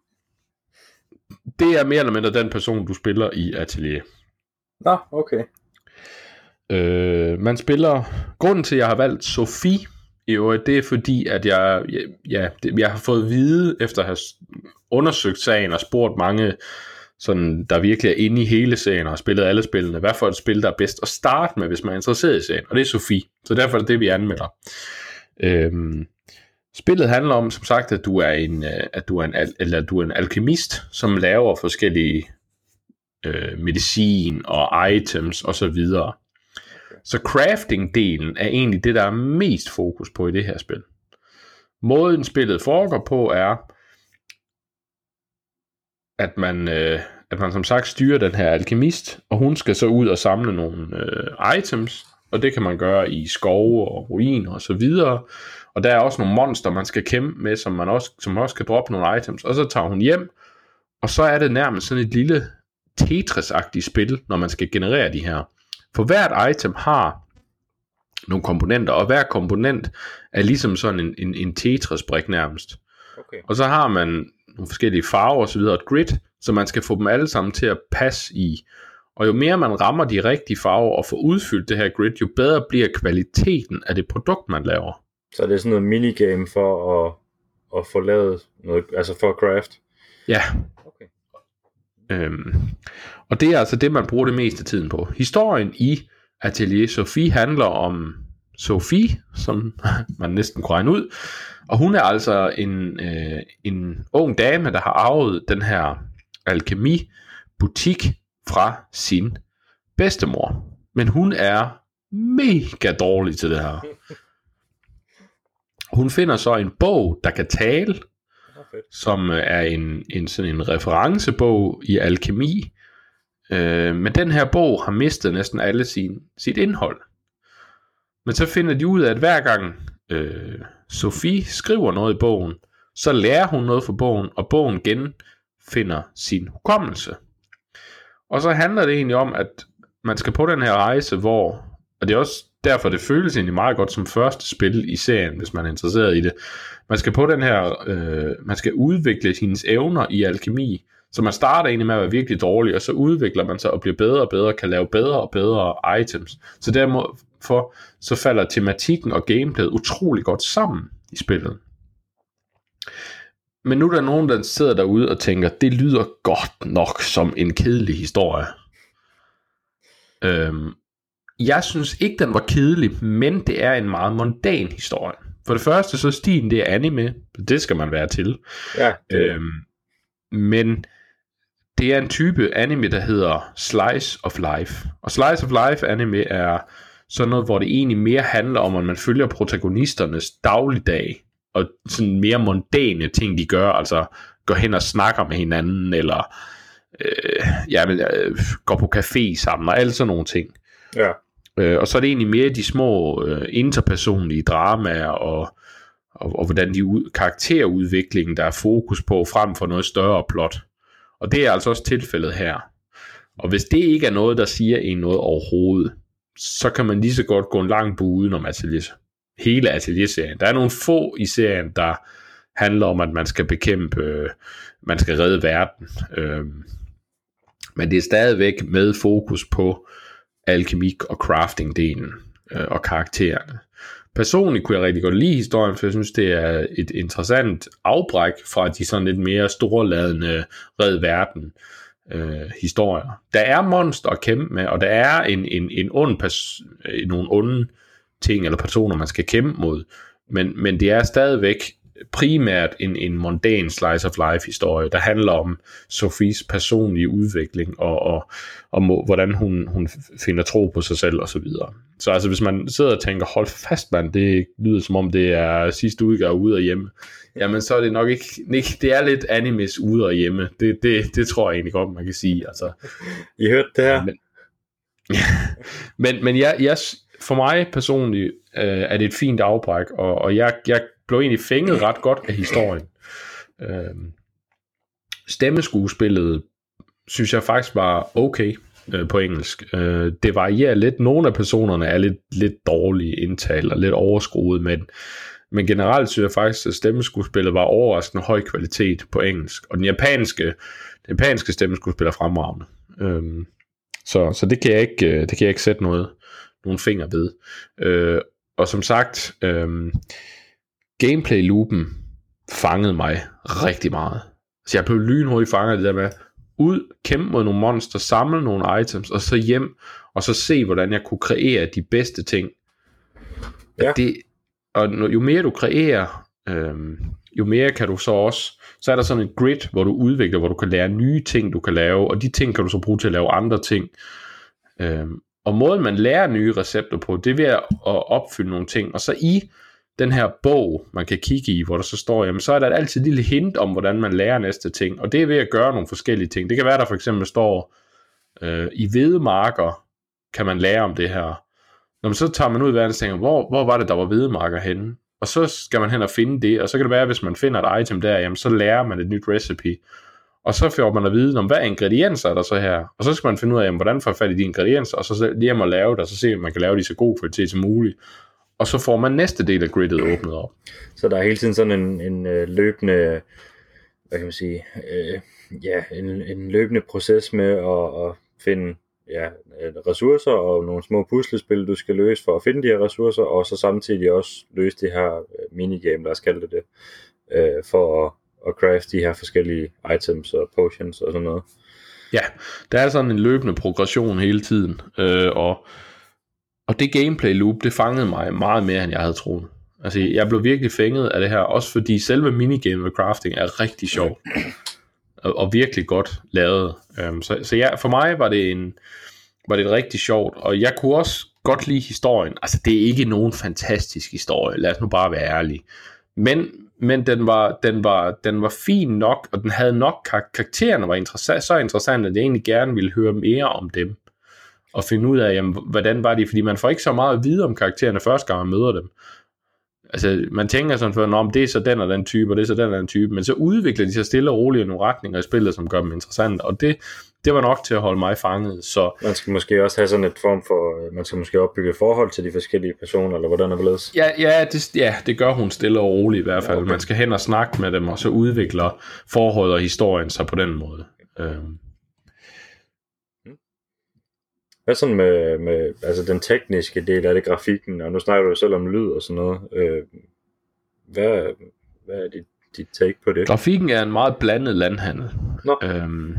det er mere eller mindre den person, du spiller i Atelier. Nå, okay. Øh, man spiller... Grunden til, at jeg har valgt Sofie i øvrigt, det er fordi, at jeg, ja, det, jeg har fået at vide, efter at have undersøgt sagen og spurgt mange sådan, der virkelig er inde i hele serien og har spillet alle spillene, hvad for et spil, der er bedst at starte med, hvis man er interesseret i serien. Og det er Sofie. Så derfor er det det, vi anmelder. Øhm, spillet handler om, som sagt, at du er en, øh, at du er en, eller du er en alkemist, som laver forskellige øh, medicin og items og så videre. Så crafting-delen er egentlig det, der er mest fokus på i det her spil. Måden spillet foregår på er, at man, øh, at man som sagt styrer den her alkemist, og hun skal så ud og samle nogle øh, items, og det kan man gøre i skove og ruiner og så videre. Og der er også nogle monster, man skal kæmpe med, som man også, som også kan droppe nogle items. Og så tager hun hjem, og så er det nærmest sådan et lille Tetris-agtigt spil, når man skal generere de her. For hvert item har nogle komponenter, og hver komponent er ligesom sådan en, en, en Tetris-brik nærmest. Okay. Og så har man nogle forskellige farver og så videre, et grid, så man skal få dem alle sammen til at passe i. Og jo mere man rammer de rigtige farver og får udfyldt det her grid, jo bedre bliver kvaliteten af det produkt, man laver. Så det er sådan noget minigame for at, at få lavet noget, altså for at craft. Ja. Øhm, og det er altså det, man bruger det meste af tiden på. Historien i Atelier Sophie handler om Sophie, som man næsten kunne regne ud. Og hun er altså en, øh, en ung dame, der har arvet den her alkemi-butik fra sin bedstemor. Men hun er mega dårlig til det her. Hun finder så en bog, der kan tale, fedt. som øh, er en, en sådan en referencebog i alkemi. Øh, men den her bog har mistet næsten alle sin, sit indhold. Men så finder de ud af, at hver gang øh, Sofie skriver noget i bogen, så lærer hun noget fra bogen, og bogen genfinder sin hukommelse. Og så handler det egentlig om, at man skal på den her rejse, hvor, og det er også derfor, det føles egentlig meget godt som første spil i serien, hvis man er interesseret i det. Man skal på den her, øh, man skal udvikle hendes evner i alkemi, så man starter egentlig med at være virkelig dårlig, og så udvikler man sig og bliver bedre og bedre, kan lave bedre og bedre items. Så derfor så falder tematikken og gameplayet utrolig godt sammen i spillet. Men nu er der nogen, der sidder derude og tænker, det lyder godt nok som en kedelig historie. Øhm, jeg synes ikke, den var kedelig, men det er en meget mondan historie. For det første, så stilen, det er anime. Det skal man være til. Ja, det, Øhm, men det er en type anime, der hedder Slice of Life. Og Slice of Life anime er sådan noget, hvor det egentlig mere handler om, at man følger protagonisternes dagligdag, og sådan mere mondane ting, de gør, altså går hen og snakker med hinanden, eller øh, ja, men, øh, går på café sammen, og alle sådan nogle ting. ja. Øh, og så er det egentlig mere de små øh, interpersonlige dramaer og, og, og hvordan de ud, karakterudviklingen, der er fokus på, frem for noget større plot. Og det er altså også tilfældet her. Og hvis det ikke er noget, der siger en noget overhovedet, så kan man lige så godt gå en lang bue udenom atelier. Hele atelierserien. Der er nogle få i serien, der handler om, at man skal bekæmpe, øh, man skal redde verden. Øh, men det er stadigvæk med fokus på alkemik og crafting-delen øh, og karaktererne. Personligt kunne jeg rigtig godt lide historien, for jeg synes, det er et interessant afbræk fra de sådan lidt mere storladende red verden øh, historier. Der er monster at kæmpe med, og der er en, en, en ond pers- øh, nogle onde ting eller personer, man skal kæmpe mod. Men, men det er stadigvæk primært en, en mondan slice of life historie, der handler om Sofies personlige udvikling og, og, og må, hvordan hun, hun finder tro på sig selv og så videre. Så altså hvis man sidder og tænker, hold fast mand, det lyder som om det er sidste udgave ude og hjemme, jamen så er det nok ikke, ikke det er lidt animes ude og hjemme. Det, det, det tror jeg egentlig godt, man kan sige. Altså, I hørte det her? men, men, men jeg, jeg, for mig personligt øh, er det et fint afbræk, og, og jeg, jeg blev egentlig fænget ret godt af historien. Øh, stemmeskuespillet synes jeg faktisk var okay øh, på engelsk. Øh, det varierer lidt. Nogle af personerne er lidt, lidt dårlige indtalt og lidt overskruet, men, men generelt synes jeg faktisk, at stemmeskuespillet var overraskende høj kvalitet på engelsk. Og den japanske, den japanske stemmeskuespiller er fremragende. Øh, så, så det kan jeg ikke, øh, det kan jeg ikke sætte noget, nogen fingre ved. Øh, og som sagt, øh, gameplay-loopen fangede mig rigtig meget. Så jeg blev lynhurtigt fanget af det der med, ud, kæmpe mod nogle monster, samle nogle items, og så hjem, og så se, hvordan jeg kunne kreere de bedste ting. Ja. Det, og jo mere du kreerer, øhm, jo mere kan du så også, så er der sådan et grid, hvor du udvikler, hvor du kan lære nye ting, du kan lave, og de ting kan du så bruge til at lave andre ting. Øhm, og måden man lærer nye recepter på, det er ved at at opfylde nogle ting, og så i den her bog, man kan kigge i, hvor der så står, jamen så er der altid et lille hint om, hvordan man lærer næste ting, og det er ved at gøre nogle forskellige ting. Det kan være, der for eksempel står, øh, i hvedemarker kan man lære om det her. Når man så tager man ud i verden og tænker, hvor, hvor var det, der var hvedemarker henne? Og så skal man hen og finde det, og så kan det være, hvis man finder et item der, jamen så lærer man et nyt recipe. Og så får man at vide, om hvad ingredienser er der så her. Og så skal man finde ud af, jamen, hvordan får jeg fat i de ingredienser, og så lige hjem og lave det, og så se, om man kan lave det så god kvalitet som muligt. Og så får man næste del af gridet åbnet op. Så der er hele tiden sådan en, en øh, løbende, hvad kan man sige, øh, ja, en, en løbende proces med at, at finde ja, øh, ressourcer og nogle små puslespil, du skal løse for at finde de her ressourcer, og så samtidig også løse det her øh, minigame, lad os kalde det det, øh, for at, at craft de her forskellige items og potions og sådan noget. Ja, der er sådan en løbende progression hele tiden, øh, og, og det gameplay loop, det fangede mig meget mere, end jeg havde troet. Altså, jeg blev virkelig fænget af det her, også fordi selve minigame med crafting er rigtig sjov, og, og virkelig godt lavet. Um, så så ja, for mig var det en var det rigtig sjovt, og jeg kunne også godt lide historien. Altså, det er ikke nogen fantastisk historie, lad os nu bare være ærlige. Men, men den, var, den, var, den var fin nok, og den havde nok kar- karaktererne var interessant, så interessant, at jeg egentlig gerne ville høre mere om dem. Og finde ud af, jamen, hvordan var de, fordi man får ikke så meget at vide om karaktererne første gang man møder dem. Altså, man tænker sådan før, om det er så den og den type, og det er så den og den type, men så udvikler de sig stille og roligt i nogle retninger i spillet, som gør dem interessante, og det, det var nok til at holde mig fanget, så Man skal måske også have sådan et form for, øh, man skal måske opbygge forhold til de forskellige personer, eller hvordan er det ledes? Ja, ja, det, ja, det gør hun stille og roligt i hvert fald. Ja, okay. Man skal hen og snakke med dem, og så udvikler forholdet og historien sig på den måde. Øhm, Hvad sådan med, med altså den tekniske del af det, grafikken, og nu snakker du jo selv om lyd og sådan noget. Øh, hvad, hvad er dit, dit take på det? grafikken er en meget blandet landhandel. Nå. Øhm,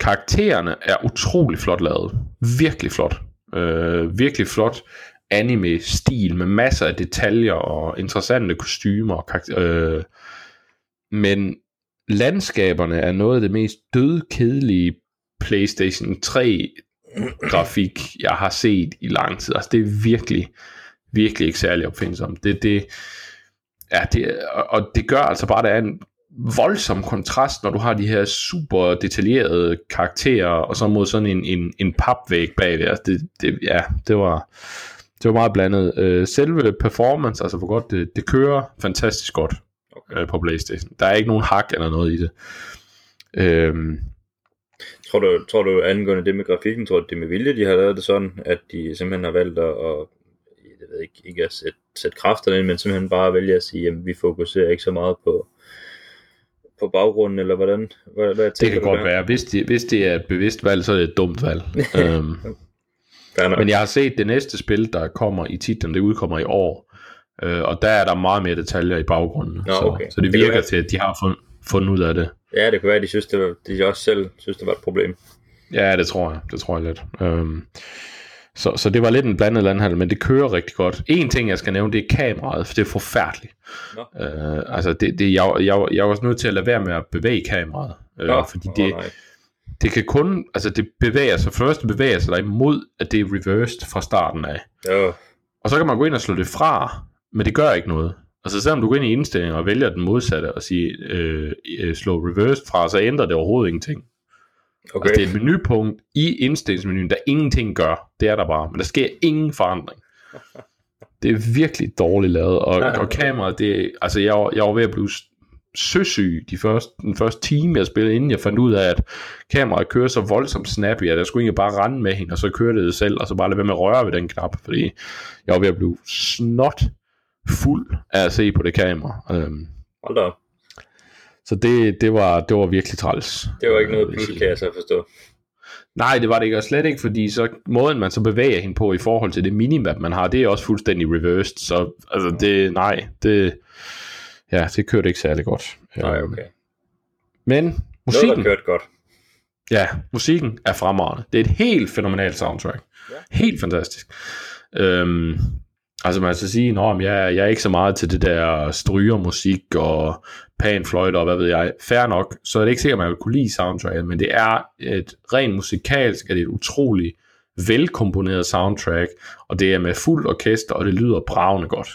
karaktererne er utrolig flot lavet. Virkelig flot. Øh, virkelig flot anime-stil med masser af detaljer og interessante kostymer. Og karakter- øh, men landskaberne er noget af det mest dødkedelige PlayStation 3 grafik, jeg har set i lang tid. Altså det er virkelig, virkelig ikke særlig opfindsomt. Det, det, ja, det, og, det gør altså bare, at der er en voldsom kontrast, når du har de her super detaljerede karakterer, og så mod sådan en, en, en papvæg bag det. Altså det, det, ja, det var, det var meget blandet. Øh, selve performance, altså hvor godt det, det kører fantastisk godt Okay. øh, på Playstation. Der er ikke nogen hak eller noget i det. Øhm, Tror du, tror du angående det med grafikken, tror du det med vilje, de har lavet det sådan, at de simpelthen har valgt at, at jeg ved ikke, ikke at sætte, sætte kræfterne ind, men simpelthen bare vælge at sige, at vi fokuserer ikke så meget på, på baggrunden, eller hvordan? Hvad, hvad det kan godt der? være. Hvis det, hvis det er et bevidst valg, så er det et dumt valg. øhm. Men jeg har set det næste spil, der kommer i titlen, det udkommer i år. Øh, og der er der meget mere detaljer i baggrunden. Nå, så, okay. så det Det virker være- til, at de har fundet, fundet ud af det. Ja, det kunne være, de, synes, det var, de også selv synes, det var et problem. Ja, det tror jeg. Det tror jeg lidt. Øhm, så, så det var lidt en blandet landhandel, men det kører rigtig godt. En ting, jeg skal nævne, det er kameraet, for det er forfærdeligt. Nå. Øh, altså, det, det, jeg, jeg, jeg var også nødt til at lade være med at bevæge kameraet. Øh, Nå, fordi det, nej. det kan kun, altså det bevæger sig, først bevæger sig der imod, at det er reversed fra starten af. Jo, Og så kan man gå ind og slå det fra, men det gør ikke noget. Altså selvom du går ind i indstillinger og vælger den modsatte og siger, øh, øh, slå reversed fra, så ændrer det overhovedet ingenting. okay. Altså, det er et menupunkt i indstillingsmenuen, der ingenting gør. Det er der bare, men der sker ingen forandring. Det er virkelig dårligt lavet, og, og kameraet, det er, altså jeg, var- jeg var ved at blive søsyg de første, den første time, jeg spillede, inden jeg fandt ud af, at kameraet kører så voldsomt snappy, at jeg skulle egentlig bare rende med hende, og så kørte det selv, og så bare lade være med at røre ved den knap, fordi jeg var ved at blive snot fuld af at se på det kamera. Øhm, Hold da op. så det, det, var, det var virkelig træls. Det var ikke noget Øh, plus, kan jeg så forstå. Nej, det var det ikke, og slet ikke, fordi så måden man så bevæger hende på i forhold til det minimap, man har, det er også fuldstændig reversed, så altså det, nej, det, ja, det kørte ikke særlig godt. Nej, Øhm, okay. Men Noget, musikken, der kørte godt. Ja, musikken er fremragende. Det er et helt fænomenalt soundtrack. Ja. Helt fantastisk. Øhm, altså man skal sige, at jeg, jeg er ikke så meget til det der strygermusik og panfløjte og hvad ved jeg. Fair nok, så er det ikke sikkert, at man vil kunne lide soundtracket, men det er et rent musikalsk, er det et utroligt velkomponeret soundtrack, og det er med fuld orkester, og det lyder bravende godt.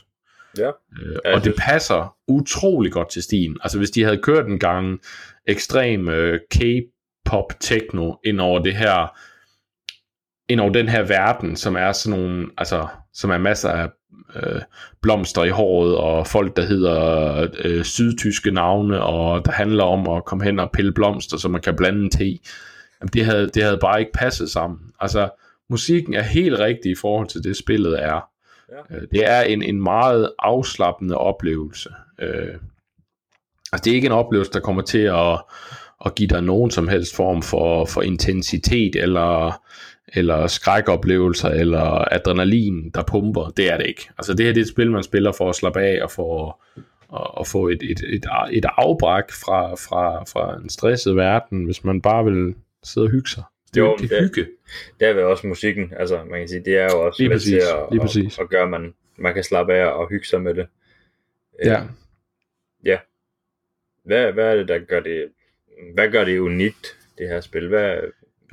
Ja. Øh, og det passer utrolig godt til stilen. Altså hvis de havde kørt en gang ekstrem øh, K-pop techno ind over det her ind over den her verden, som er sådan nogle, altså, som er masser af øh, blomster i håret, og folk, der hedder øh, sydtyske navne, og der handler om at komme hen og pille blomster, så man kan blande te. Jamen, det havde, det havde bare ikke passet sammen. Altså, musikken er helt rigtig i forhold til det, spillet er. Ja. Øh, Det er en, en meget afslappende oplevelse. Øh, altså, det er ikke en oplevelse, der kommer til at, at give dig nogen som helst form for, for intensitet, eller, eller skrækoplevelser, eller adrenalin, der pumper. Det er det ikke. Altså, det her det er et spil, man spiller for at slappe af, og for at, at få et, et, et, et afbræk fra, fra, fra en stresset verden, hvis man bare vil sidde og hygge sig. Det er Jo, det det- hygge. Der er vel også musikken, altså man kan sige, det er jo også Lige præcis, til at, lige at, præcis. at, gøre, at man, man kan slappe af og hygge sig med det. Øh, Ja. ja. Hvad, hvad er det, der gør det, hvad gør det unikt, det her spil? Hvad,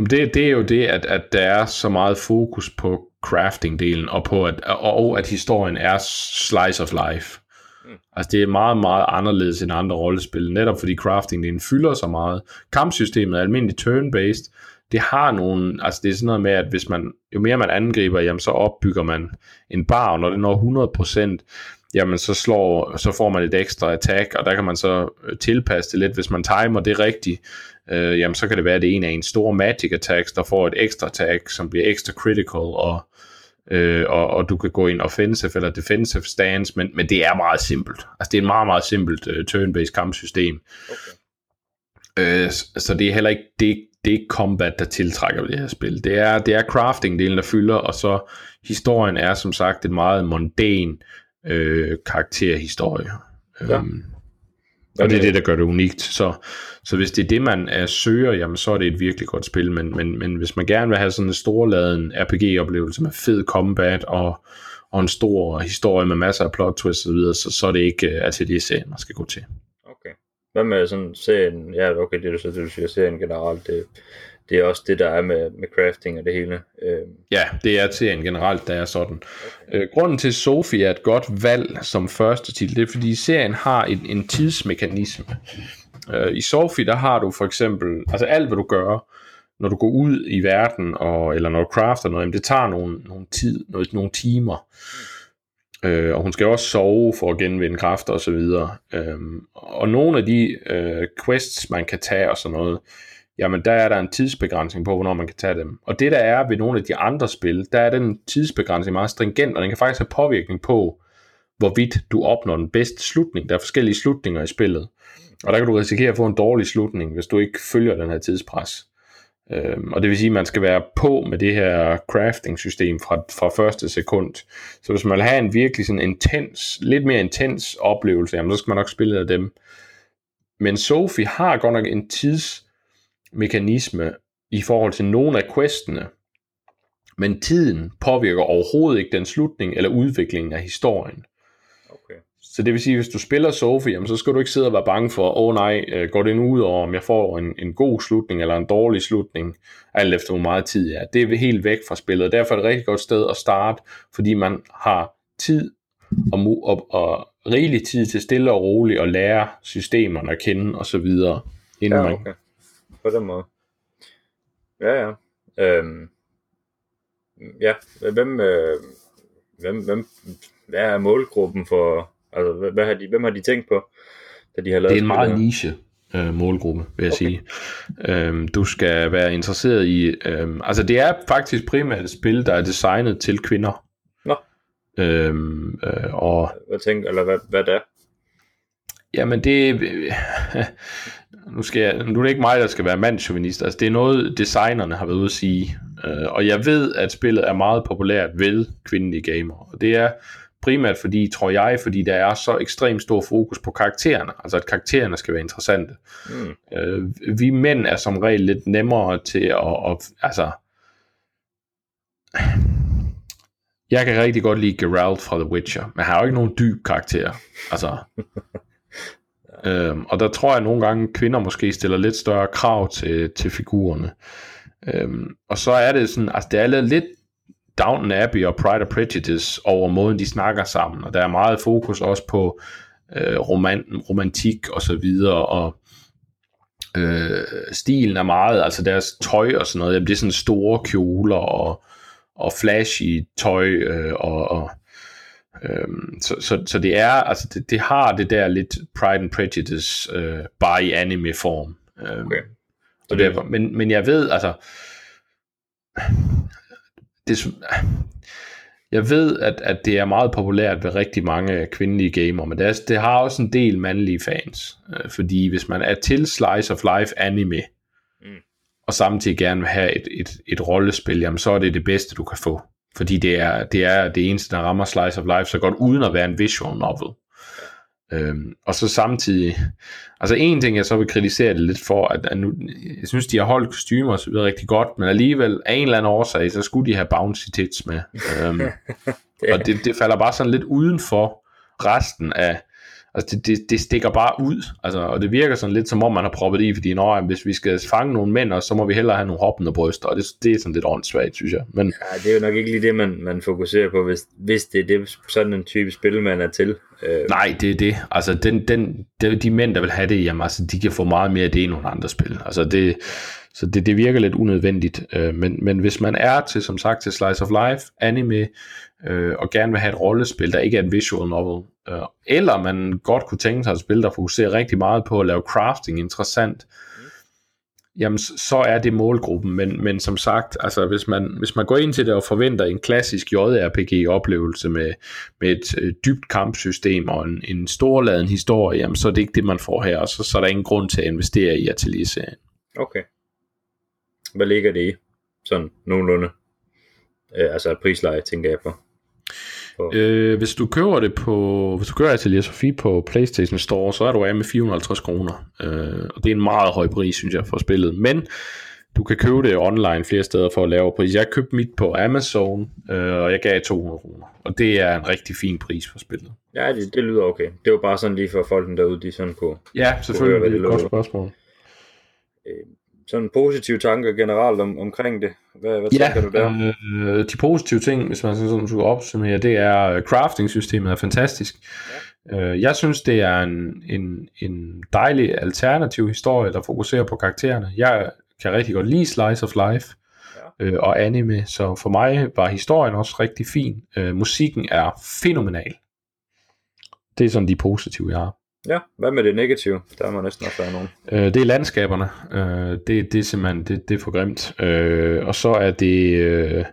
Jamen det, det er jo det, at, at der er så meget fokus på crafting-delen, og på at, og, og at historien er slice of life. Mm. Altså det er meget, meget anderledes end andre rollespil, netop fordi crafting-delen fylder så meget. Kampsystemet er almindeligt turn-based, det har nogle, altså det er sådan noget med, at hvis man, jo mere man angriber, jamen så opbygger man en bar, og når det når 100%, jamen så, slår, så får man et ekstra attack, og der kan man så tilpasse det lidt, hvis man timer det rigtigt, øh, jamen så kan det være, at det er en af en store magic attacks, der får et ekstra attack, som bliver ekstra critical, og, øh, og, og du kan gå ind offensive eller defensive stance, men, men det er meget simpelt. Altså det er et meget, meget simpelt uh, turn-based kampsystem. okay. Øh, så det er heller ikke det, det er ikke combat, der tiltrækker det her spil. Det er, det er crafting-delen, der fylder, og så historien er som sagt en meget mondæn øh, karakterhistorie. Ja. Øhm, og det er det, der gør det unikt. Så, så hvis det er det, man er søger, jamen så er det et virkelig godt spil. Men, men, men hvis man gerne vil have sådan en storladen RPG-oplevelse med fed combat og, og en stor historie med masser af plot twists osv., så, så er det ikke uh, ATD-serien, man skal gå til. okay. Hvad med sådan serien, ja okay, det er så det, du siger, serien generelt, det, det er også det, der er med, med crafting og det hele. Øh, Ja, det er serien generelt, der er sådan. Øh, grunden til Sophie er et godt valg som første titel, det er fordi serien har en, en tidsmekanisme. Øh, I Sophie, der har du for eksempel, altså alt hvad du gør, når du går ud i verden, og, eller når du crafter noget, jamen det tager nogle, nogle tid, noget, nogle timer. Øh, og hun skal også sove for at genvinde kræfter og så videre. Øhm, og nogle af de øh, quests, man kan tage og sådan noget, jamen der er der en tidsbegrænsning på, hvornår man kan tage dem. Og det der er ved nogle af de andre spil, der er den tidsbegrænsning meget stringent, og den kan faktisk have påvirkning på, hvorvidt du opnår den bedste slutning. Der er forskellige slutninger i spillet. Og der kan du risikere at få en dårlig slutning, hvis du ikke følger den her tidspres. Øhm, og det vil sige, at man skal være på med det her crafting-system fra, fra første sekund. Så hvis man vil have en virkelig sådan intens, lidt mere intens oplevelse, jamen, så skal man nok spille af dem. Men Sophie har godt nok en tidsmekanisme i forhold til nogle af questene, men tiden påvirker overhovedet ikke den slutning eller udviklingen af historien. Så det vil sige, hvis du spiller Sophie, jamen, så skal du ikke sidde og være bange for, åh oh, nej, øh, går det nu ud over, om jeg får en, en god slutning eller en dårlig slutning, alt efter hvor meget tid er. Det er helt væk fra spillet, derfor er det et rigtig godt sted at starte, fordi man har tid og, og, og rigelig tid til stille og roligt at lære systemerne at kende og så videre, inden Ja, man okay. På den måde. Ja, ja. Øhm, ja, hvem, øh, hvem, hvem, hvad er målgruppen for, altså hvad, hvad har de, hvem har de tænkt på, da de har lavet Det er en meget niche øh, målgruppe, vil jeg Okay. sige. Øhm, du skal være interesseret i... Øhm, altså, det er faktisk primært et spil, der er designet til kvinder. Nå. Øhm, øh, og Hvad tænker, eller hvad, hvad det er? jamen, det... nu, skal jeg, nu er det ikke mig, der skal være mandchauvinist. Altså, det er noget, designerne har været ude at sige. Øh, og jeg ved, at spillet er meget populært ved kvindelige gamere. Og det er primært fordi, tror jeg, fordi der er så ekstremt stor fokus på karaktererne, altså at karaktererne skal være interessante. Mm. Øh, vi mænd er som regel lidt nemmere til at, at altså, jeg kan rigtig godt lide Geralt fra The Witcher, men han har jo ikke nogen dyb karakter. Altså, øhm, og der tror jeg nogle gange, kvinder måske stiller lidt større krav til, til figurerne. Øhm, og så er det sådan, altså det er lidt Downton Abbey og Pride and Prejudice over måden, de snakker sammen, og der er meget fokus også på øh, roman, romantik og så videre, og øh, stilen er meget, altså deres tøj og sådan noget, jamen det er sådan store kjoler og, og flashy tøj, øh, og, og øh, så, så, så det er, altså det, det har det der lidt Pride and Prejudice, øh, bare i anime-form. Øh, Okay. og derfor, men, men jeg ved, altså, det, jeg ved, at, at det er meget populært ved rigtig mange kvindelige gamer, men det, er, det har også en del mandlige fans. Øh, fordi hvis man er til Slice of Life anime, Mm. og samtidig gerne vil have et, et, et rollespil, jamen så er det det bedste, du kan få. Fordi det er det, er det eneste, der rammer Slice of Life så godt, uden at være en visual novel. Øhm, og så samtidig, altså en ting, jeg så vil kritisere det lidt for, at, at nu, jeg synes, de har holdt kostymer og så videre rigtig godt, men alligevel af en eller anden årsag, så skulle de have bouncy tits med. Øhm, og det, det falder bare sådan lidt uden for resten af, altså det, det, det stikker bare ud, altså, og det virker sådan lidt som om man har proppet i, fordi når, hvis vi skal fange nogle mænd, så må vi hellere have nogle hoppende bryster, og det, det er sådan lidt åndssvagt, synes jeg. Men Ja, det er jo nok ikke lige det, man, man fokuserer på, hvis, hvis det er det, sådan en type spil, man er til. Øh, nej, det er det. Altså, den, den, de, mænd, der vil have det, jamen, altså, de kan få meget mere af det end nogle andre spil. Altså, det, så det, det virker lidt unødvendigt. Øh, men, men hvis man er til, som sagt, til Slice of Life, anime, øh, og gerne vil have et rollespil, der ikke er et visual novel, Øh, eller man godt kunne tænke sig et spil, der fokuserer rigtig meget på at lave crafting interessant, jamen så er det målgruppen, men, men som sagt, altså hvis man, hvis man går ind til det og forventer en klassisk JRPG-oplevelse med, med et øh, dybt kampsystem og en, en storladen historie, jamen så er det ikke det, man får her, og så, så er der ingen grund til at investere i Atelier-serien. Okay. Hvad ligger det i? Sådan nogenlunde. Øh, altså et prisleje, tænker jeg på på. Øh, hvis du køber det på, hvis du køber Atelier Sofie på PlayStation Store, så er du af med 450 kroner. Øh, og det er en meget høj pris, synes jeg, for spillet. Men du kan købe det online flere steder for at lave pris. Jeg købte mit på Amazon, øh, og jeg gav 200 kroner. Og det er en rigtig fin pris for spillet. Ja, det, det lyder okay. Det var bare sådan lige for folkene derude, de sådan kunne. Ja, selvfølgelig. hvad Det er det et godt spørgsmål. Sådan positive tanker generelt om, omkring det. Hvad, hvad tænker du der? øh, de positive ting, hvis man sådan skulle opsummere, det er, crafting-systemet er fantastisk. Ja. Øh, jeg synes, det er en, en, en dejlig alternativ historie, der fokuserer på karaktererne. Jeg kan rigtig godt lide Slice of Life Ja. øh, og anime, så for mig var historien også rigtig fin. Øh, musikken er fænomenal. Det er sådan de positive, jeg har. Ja, hvad med det negative? Der må næsten også være nogen. Øh, det er landskaberne. Øh, det, det er simpelthen det, det er for grimt. Øh, og så er det øh,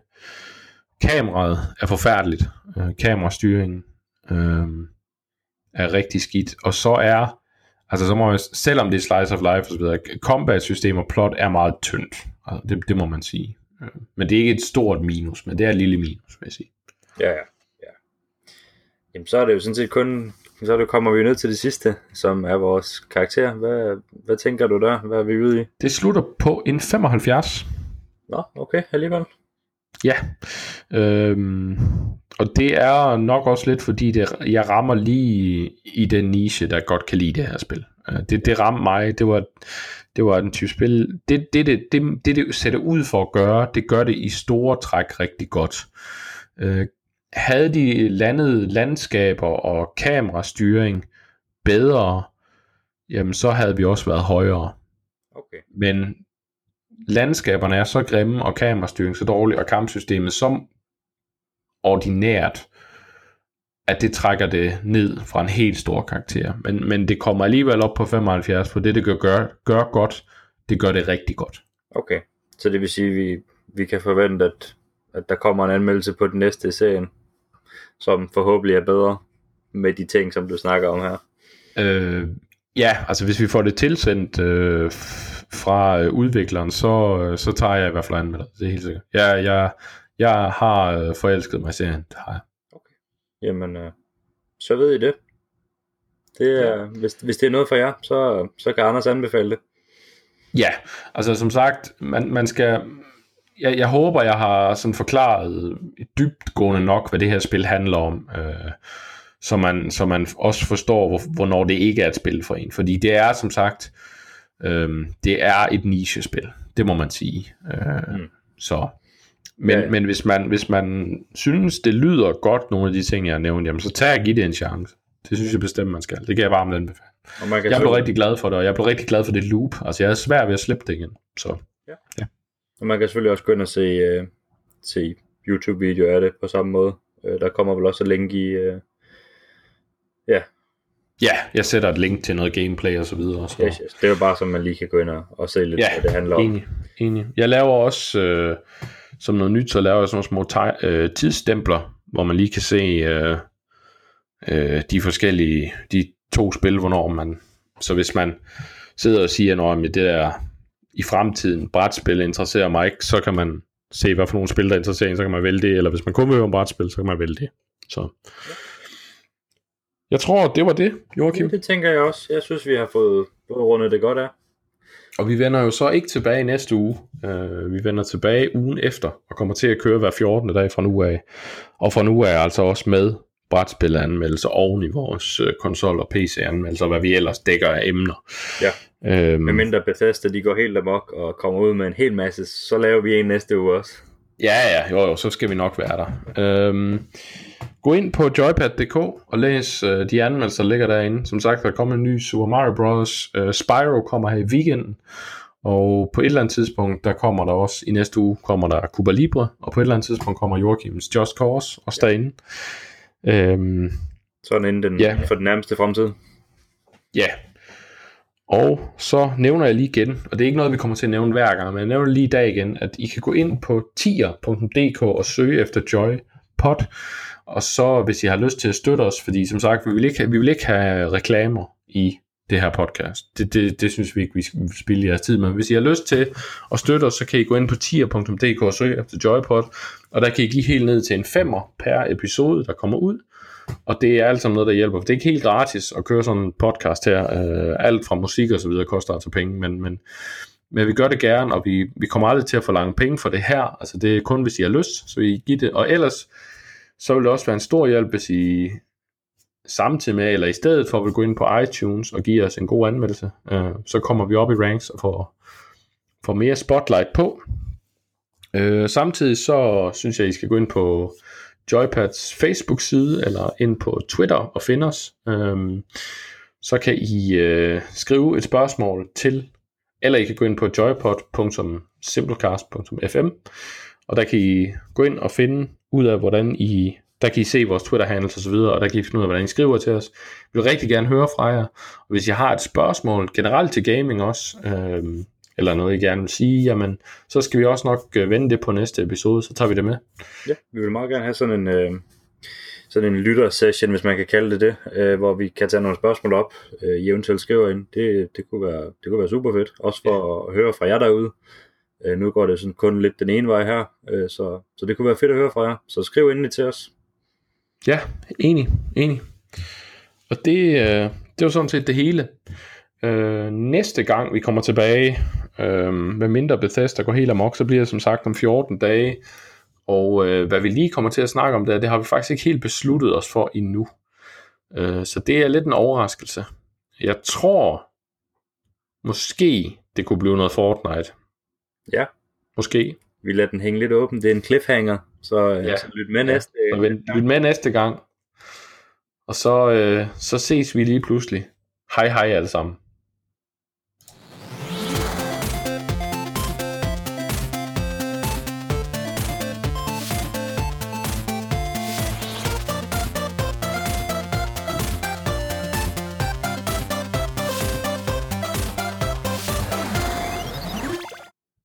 kameraet er forfærdeligt. Øh, kamerastyringen øh, er rigtig skidt. Og så er altså så må jeg, selvom det er slice of life og så videre, combat system og plot er meget tyndt. Altså, det, det må man sige. Øh, Men det er ikke et stort minus, men det er et lille minus, vil jeg sige. Ja, ja. ja. Jamen, så er det jo sådan set kun... Så det, kommer vi ned til det sidste, som er vores karakter. Hvad, hvad tænker du der? Hvad er vi ude i? Det slutter på en 75. Nå, okay, alligevel. Ja, øhm, og det er nok også lidt fordi, det, jeg rammer lige i den niche, der godt kan lide det her spil. Øh, Det, det ramte mig, det var, det var en type spil, det det, det, det, det det sætter ud for at gøre, det gør det i store træk rigtig godt. Øh, havde de landet landskaber og kamerastyring bedre, jamen så havde vi også været højere Okay. men landskaberne er så grimme, og kamerastyring så dårligt, og kampsystemet så ordinært, at det trækker det ned fra en helt stor karakter. Men, men det kommer alligevel op på 75, for det, det gør, gør, gør godt, det gør det rigtig godt. Okay. Så det vil sige, at vi, vi kan forvente, at, at der kommer en anmeldelse på den næste i serien, som forhåbentlig er bedre med de ting, som du snakker om her. Øh, ja, altså hvis vi får det tilsendt øh, fra øh, udvikleren, så, øh, så tager jeg i hvert fald an med det. Det er helt sikkert. Jeg, jeg, jeg har øh, forelsket mig i serien. Det har jeg. jamen, øh, så ved I det. Det er, ja. hvis, hvis det er noget for jer, så, så kan Anders anbefale det. Ja, altså som sagt, man, man skal... Jeg, jeg håber, jeg har sådan forklaret dybtgående nok, hvad det her spil handler om, øh, så, man, så man også forstår, hvor, hvornår det ikke er et spil for en. Fordi det er som sagt, øh, det er et nichespil, det må man sige. Øh, mm. Så, men, ja, men hvis, man, hvis man synes, det lyder godt, nogle af de ting, jeg har nævnt, jamen, så tag og giv det en chance. Det synes jeg bestemt, man skal. Det kan jeg varmt anbefale. Og man kan jeg blev rigtig glad for det, og jeg blev rigtig glad for det loop. Altså, jeg er svært ved at slippe det igen. Så, ja. ja. Og man kan selvfølgelig også gå ind og se, uh, se YouTube-videoer af det på samme måde. Uh, der kommer vel også et link i... Uh, ja. Ja, jeg sætter et link til noget gameplay og så videre. Så. Yes, yes. Det er jo bare, så man lige kan gå ind og, og se lidt, ja, hvad det handler om. Enig, enig. Jeg laver også, øh, som noget nyt, så laver jeg sådan nogle små øh, tidsstempler, hvor man lige kan se øh, øh, de forskellige, de to spil, hvornår man, så hvis man sidder og siger, at det der i fremtiden brætspil interesserer mig ikke, så kan man se, hvad for nogle spil, der interesserer en, så kan man vælge det, eller hvis man kun vil høre om brætspil, så kan man vælge det. Så. Jeg tror, det var det, Joachim. Ja, det tænker jeg også. Jeg synes, vi har fået rundet det godt af. Og vi vender jo så ikke tilbage næste uge. Uh, vi vender tilbage ugen efter, og kommer til at køre hver 14. dag fra nu af. Og fra nu af altså også med brætspilanmeldelser oven i vores øh, konsol- og PC-anmeldelser, hvad vi ellers dækker af emner. Ja, øhm, med mindre Bethesda, de går helt amok og kommer ud med en hel masse, så laver vi en næste uge også. Ja, ja, jo, jo, så skal vi nok være der. Øhm, gå ind på joypad.dk og læs øh, de anmeldelser, der ligger derinde. Som sagt, der kommer en ny Super Mario Bros. Øh, Spyro kommer her i weekenden, og på et eller andet tidspunkt, der kommer der også, i næste uge kommer der Cuba Libre, og på et eller andet tidspunkt kommer Joachims Just Cause også ja. derinde. Øhm, Sådan inden den, ja. for den nærmeste fremtid. Ja. Og så nævner jeg lige igen, og det er ikke noget, vi kommer til at nævne hver gang, men jeg nævner lige i dag igen, at I kan gå ind på tier.dk og søge efter Joy Pod, og så hvis I har lyst til at støtte os, fordi som sagt, vi vil ikke, vi vil ikke have reklamer i det her podcast. Det, det, det synes vi ikke, vi skal spille jeres tid med. Hvis I har lyst til at støtte os, så kan I gå ind på tier.dk og søge efter Joypod, og der kan I give helt ned til en femmer per episode, der kommer ud. Og det er alt sammen noget, der hjælper. Det er ikke helt gratis at køre sådan en podcast her. Øh, alt fra musik og så videre koster altså penge, men, men, men vi gør det gerne, og vi, vi kommer aldrig til at forlange penge for det her. Altså det er kun, hvis I har lyst, så I giver det. Og ellers, så vil det også være en stor hjælp, hvis I samtidig med, eller i stedet for at vi gå ind på iTunes og give os en god anmeldelse, øh, så kommer vi op i ranks og får, får mere spotlight på. Øh, samtidig så synes jeg, I skal gå ind på Joypads Facebook-side, eller ind på Twitter og finde os. Øhm, så kan I øh, skrive et spørgsmål til, eller I kan gå ind på joypod.simplecast.fm, og der kan I gå ind og finde ud af, hvordan I der kan I se vores Twitter-handles og så videre, og der kan I finde ud af, hvordan I skriver til os. Vi vil rigtig gerne høre fra jer, og hvis I har et spørgsmål generelt til gaming også, øh, eller noget I gerne vil sige, jamen, så skal vi også nok øh, vende det på næste episode, så tager vi det med. Ja, vi vil meget gerne have sådan en, øh, sådan en lytter-session, hvis man kan kalde det det, øh, hvor vi kan tage nogle spørgsmål op, øh, I eventuelt skriver ind. Det, det, kunne være, det kunne være super fedt, også for ja. at høre fra jer derude. Øh, nu går det sådan kun lidt den ene vej her, øh, så, så det kunne være fedt at høre fra jer. Så skriv endelig til os. Ja, enig, enig. Og det, øh, det var sådan set det hele. Øh, næste gang vi kommer tilbage, øh, med mindre Bethesda går helt amok, så bliver det som sagt om 14 dage. Og øh, hvad vi lige kommer til at snakke om der, det har vi faktisk ikke helt besluttet os for endnu. Øh, så det er lidt en overraskelse. Jeg tror, måske det kunne blive noget Fortnite. Ja. Måske. Vi lader den hænge lidt åben. Det er en cliffhanger. Så, øh, ja. så lyt med næste ja. gang. Lyt med næste gang. Og så, øh, så ses vi lige pludselig. Hej hej alle sammen.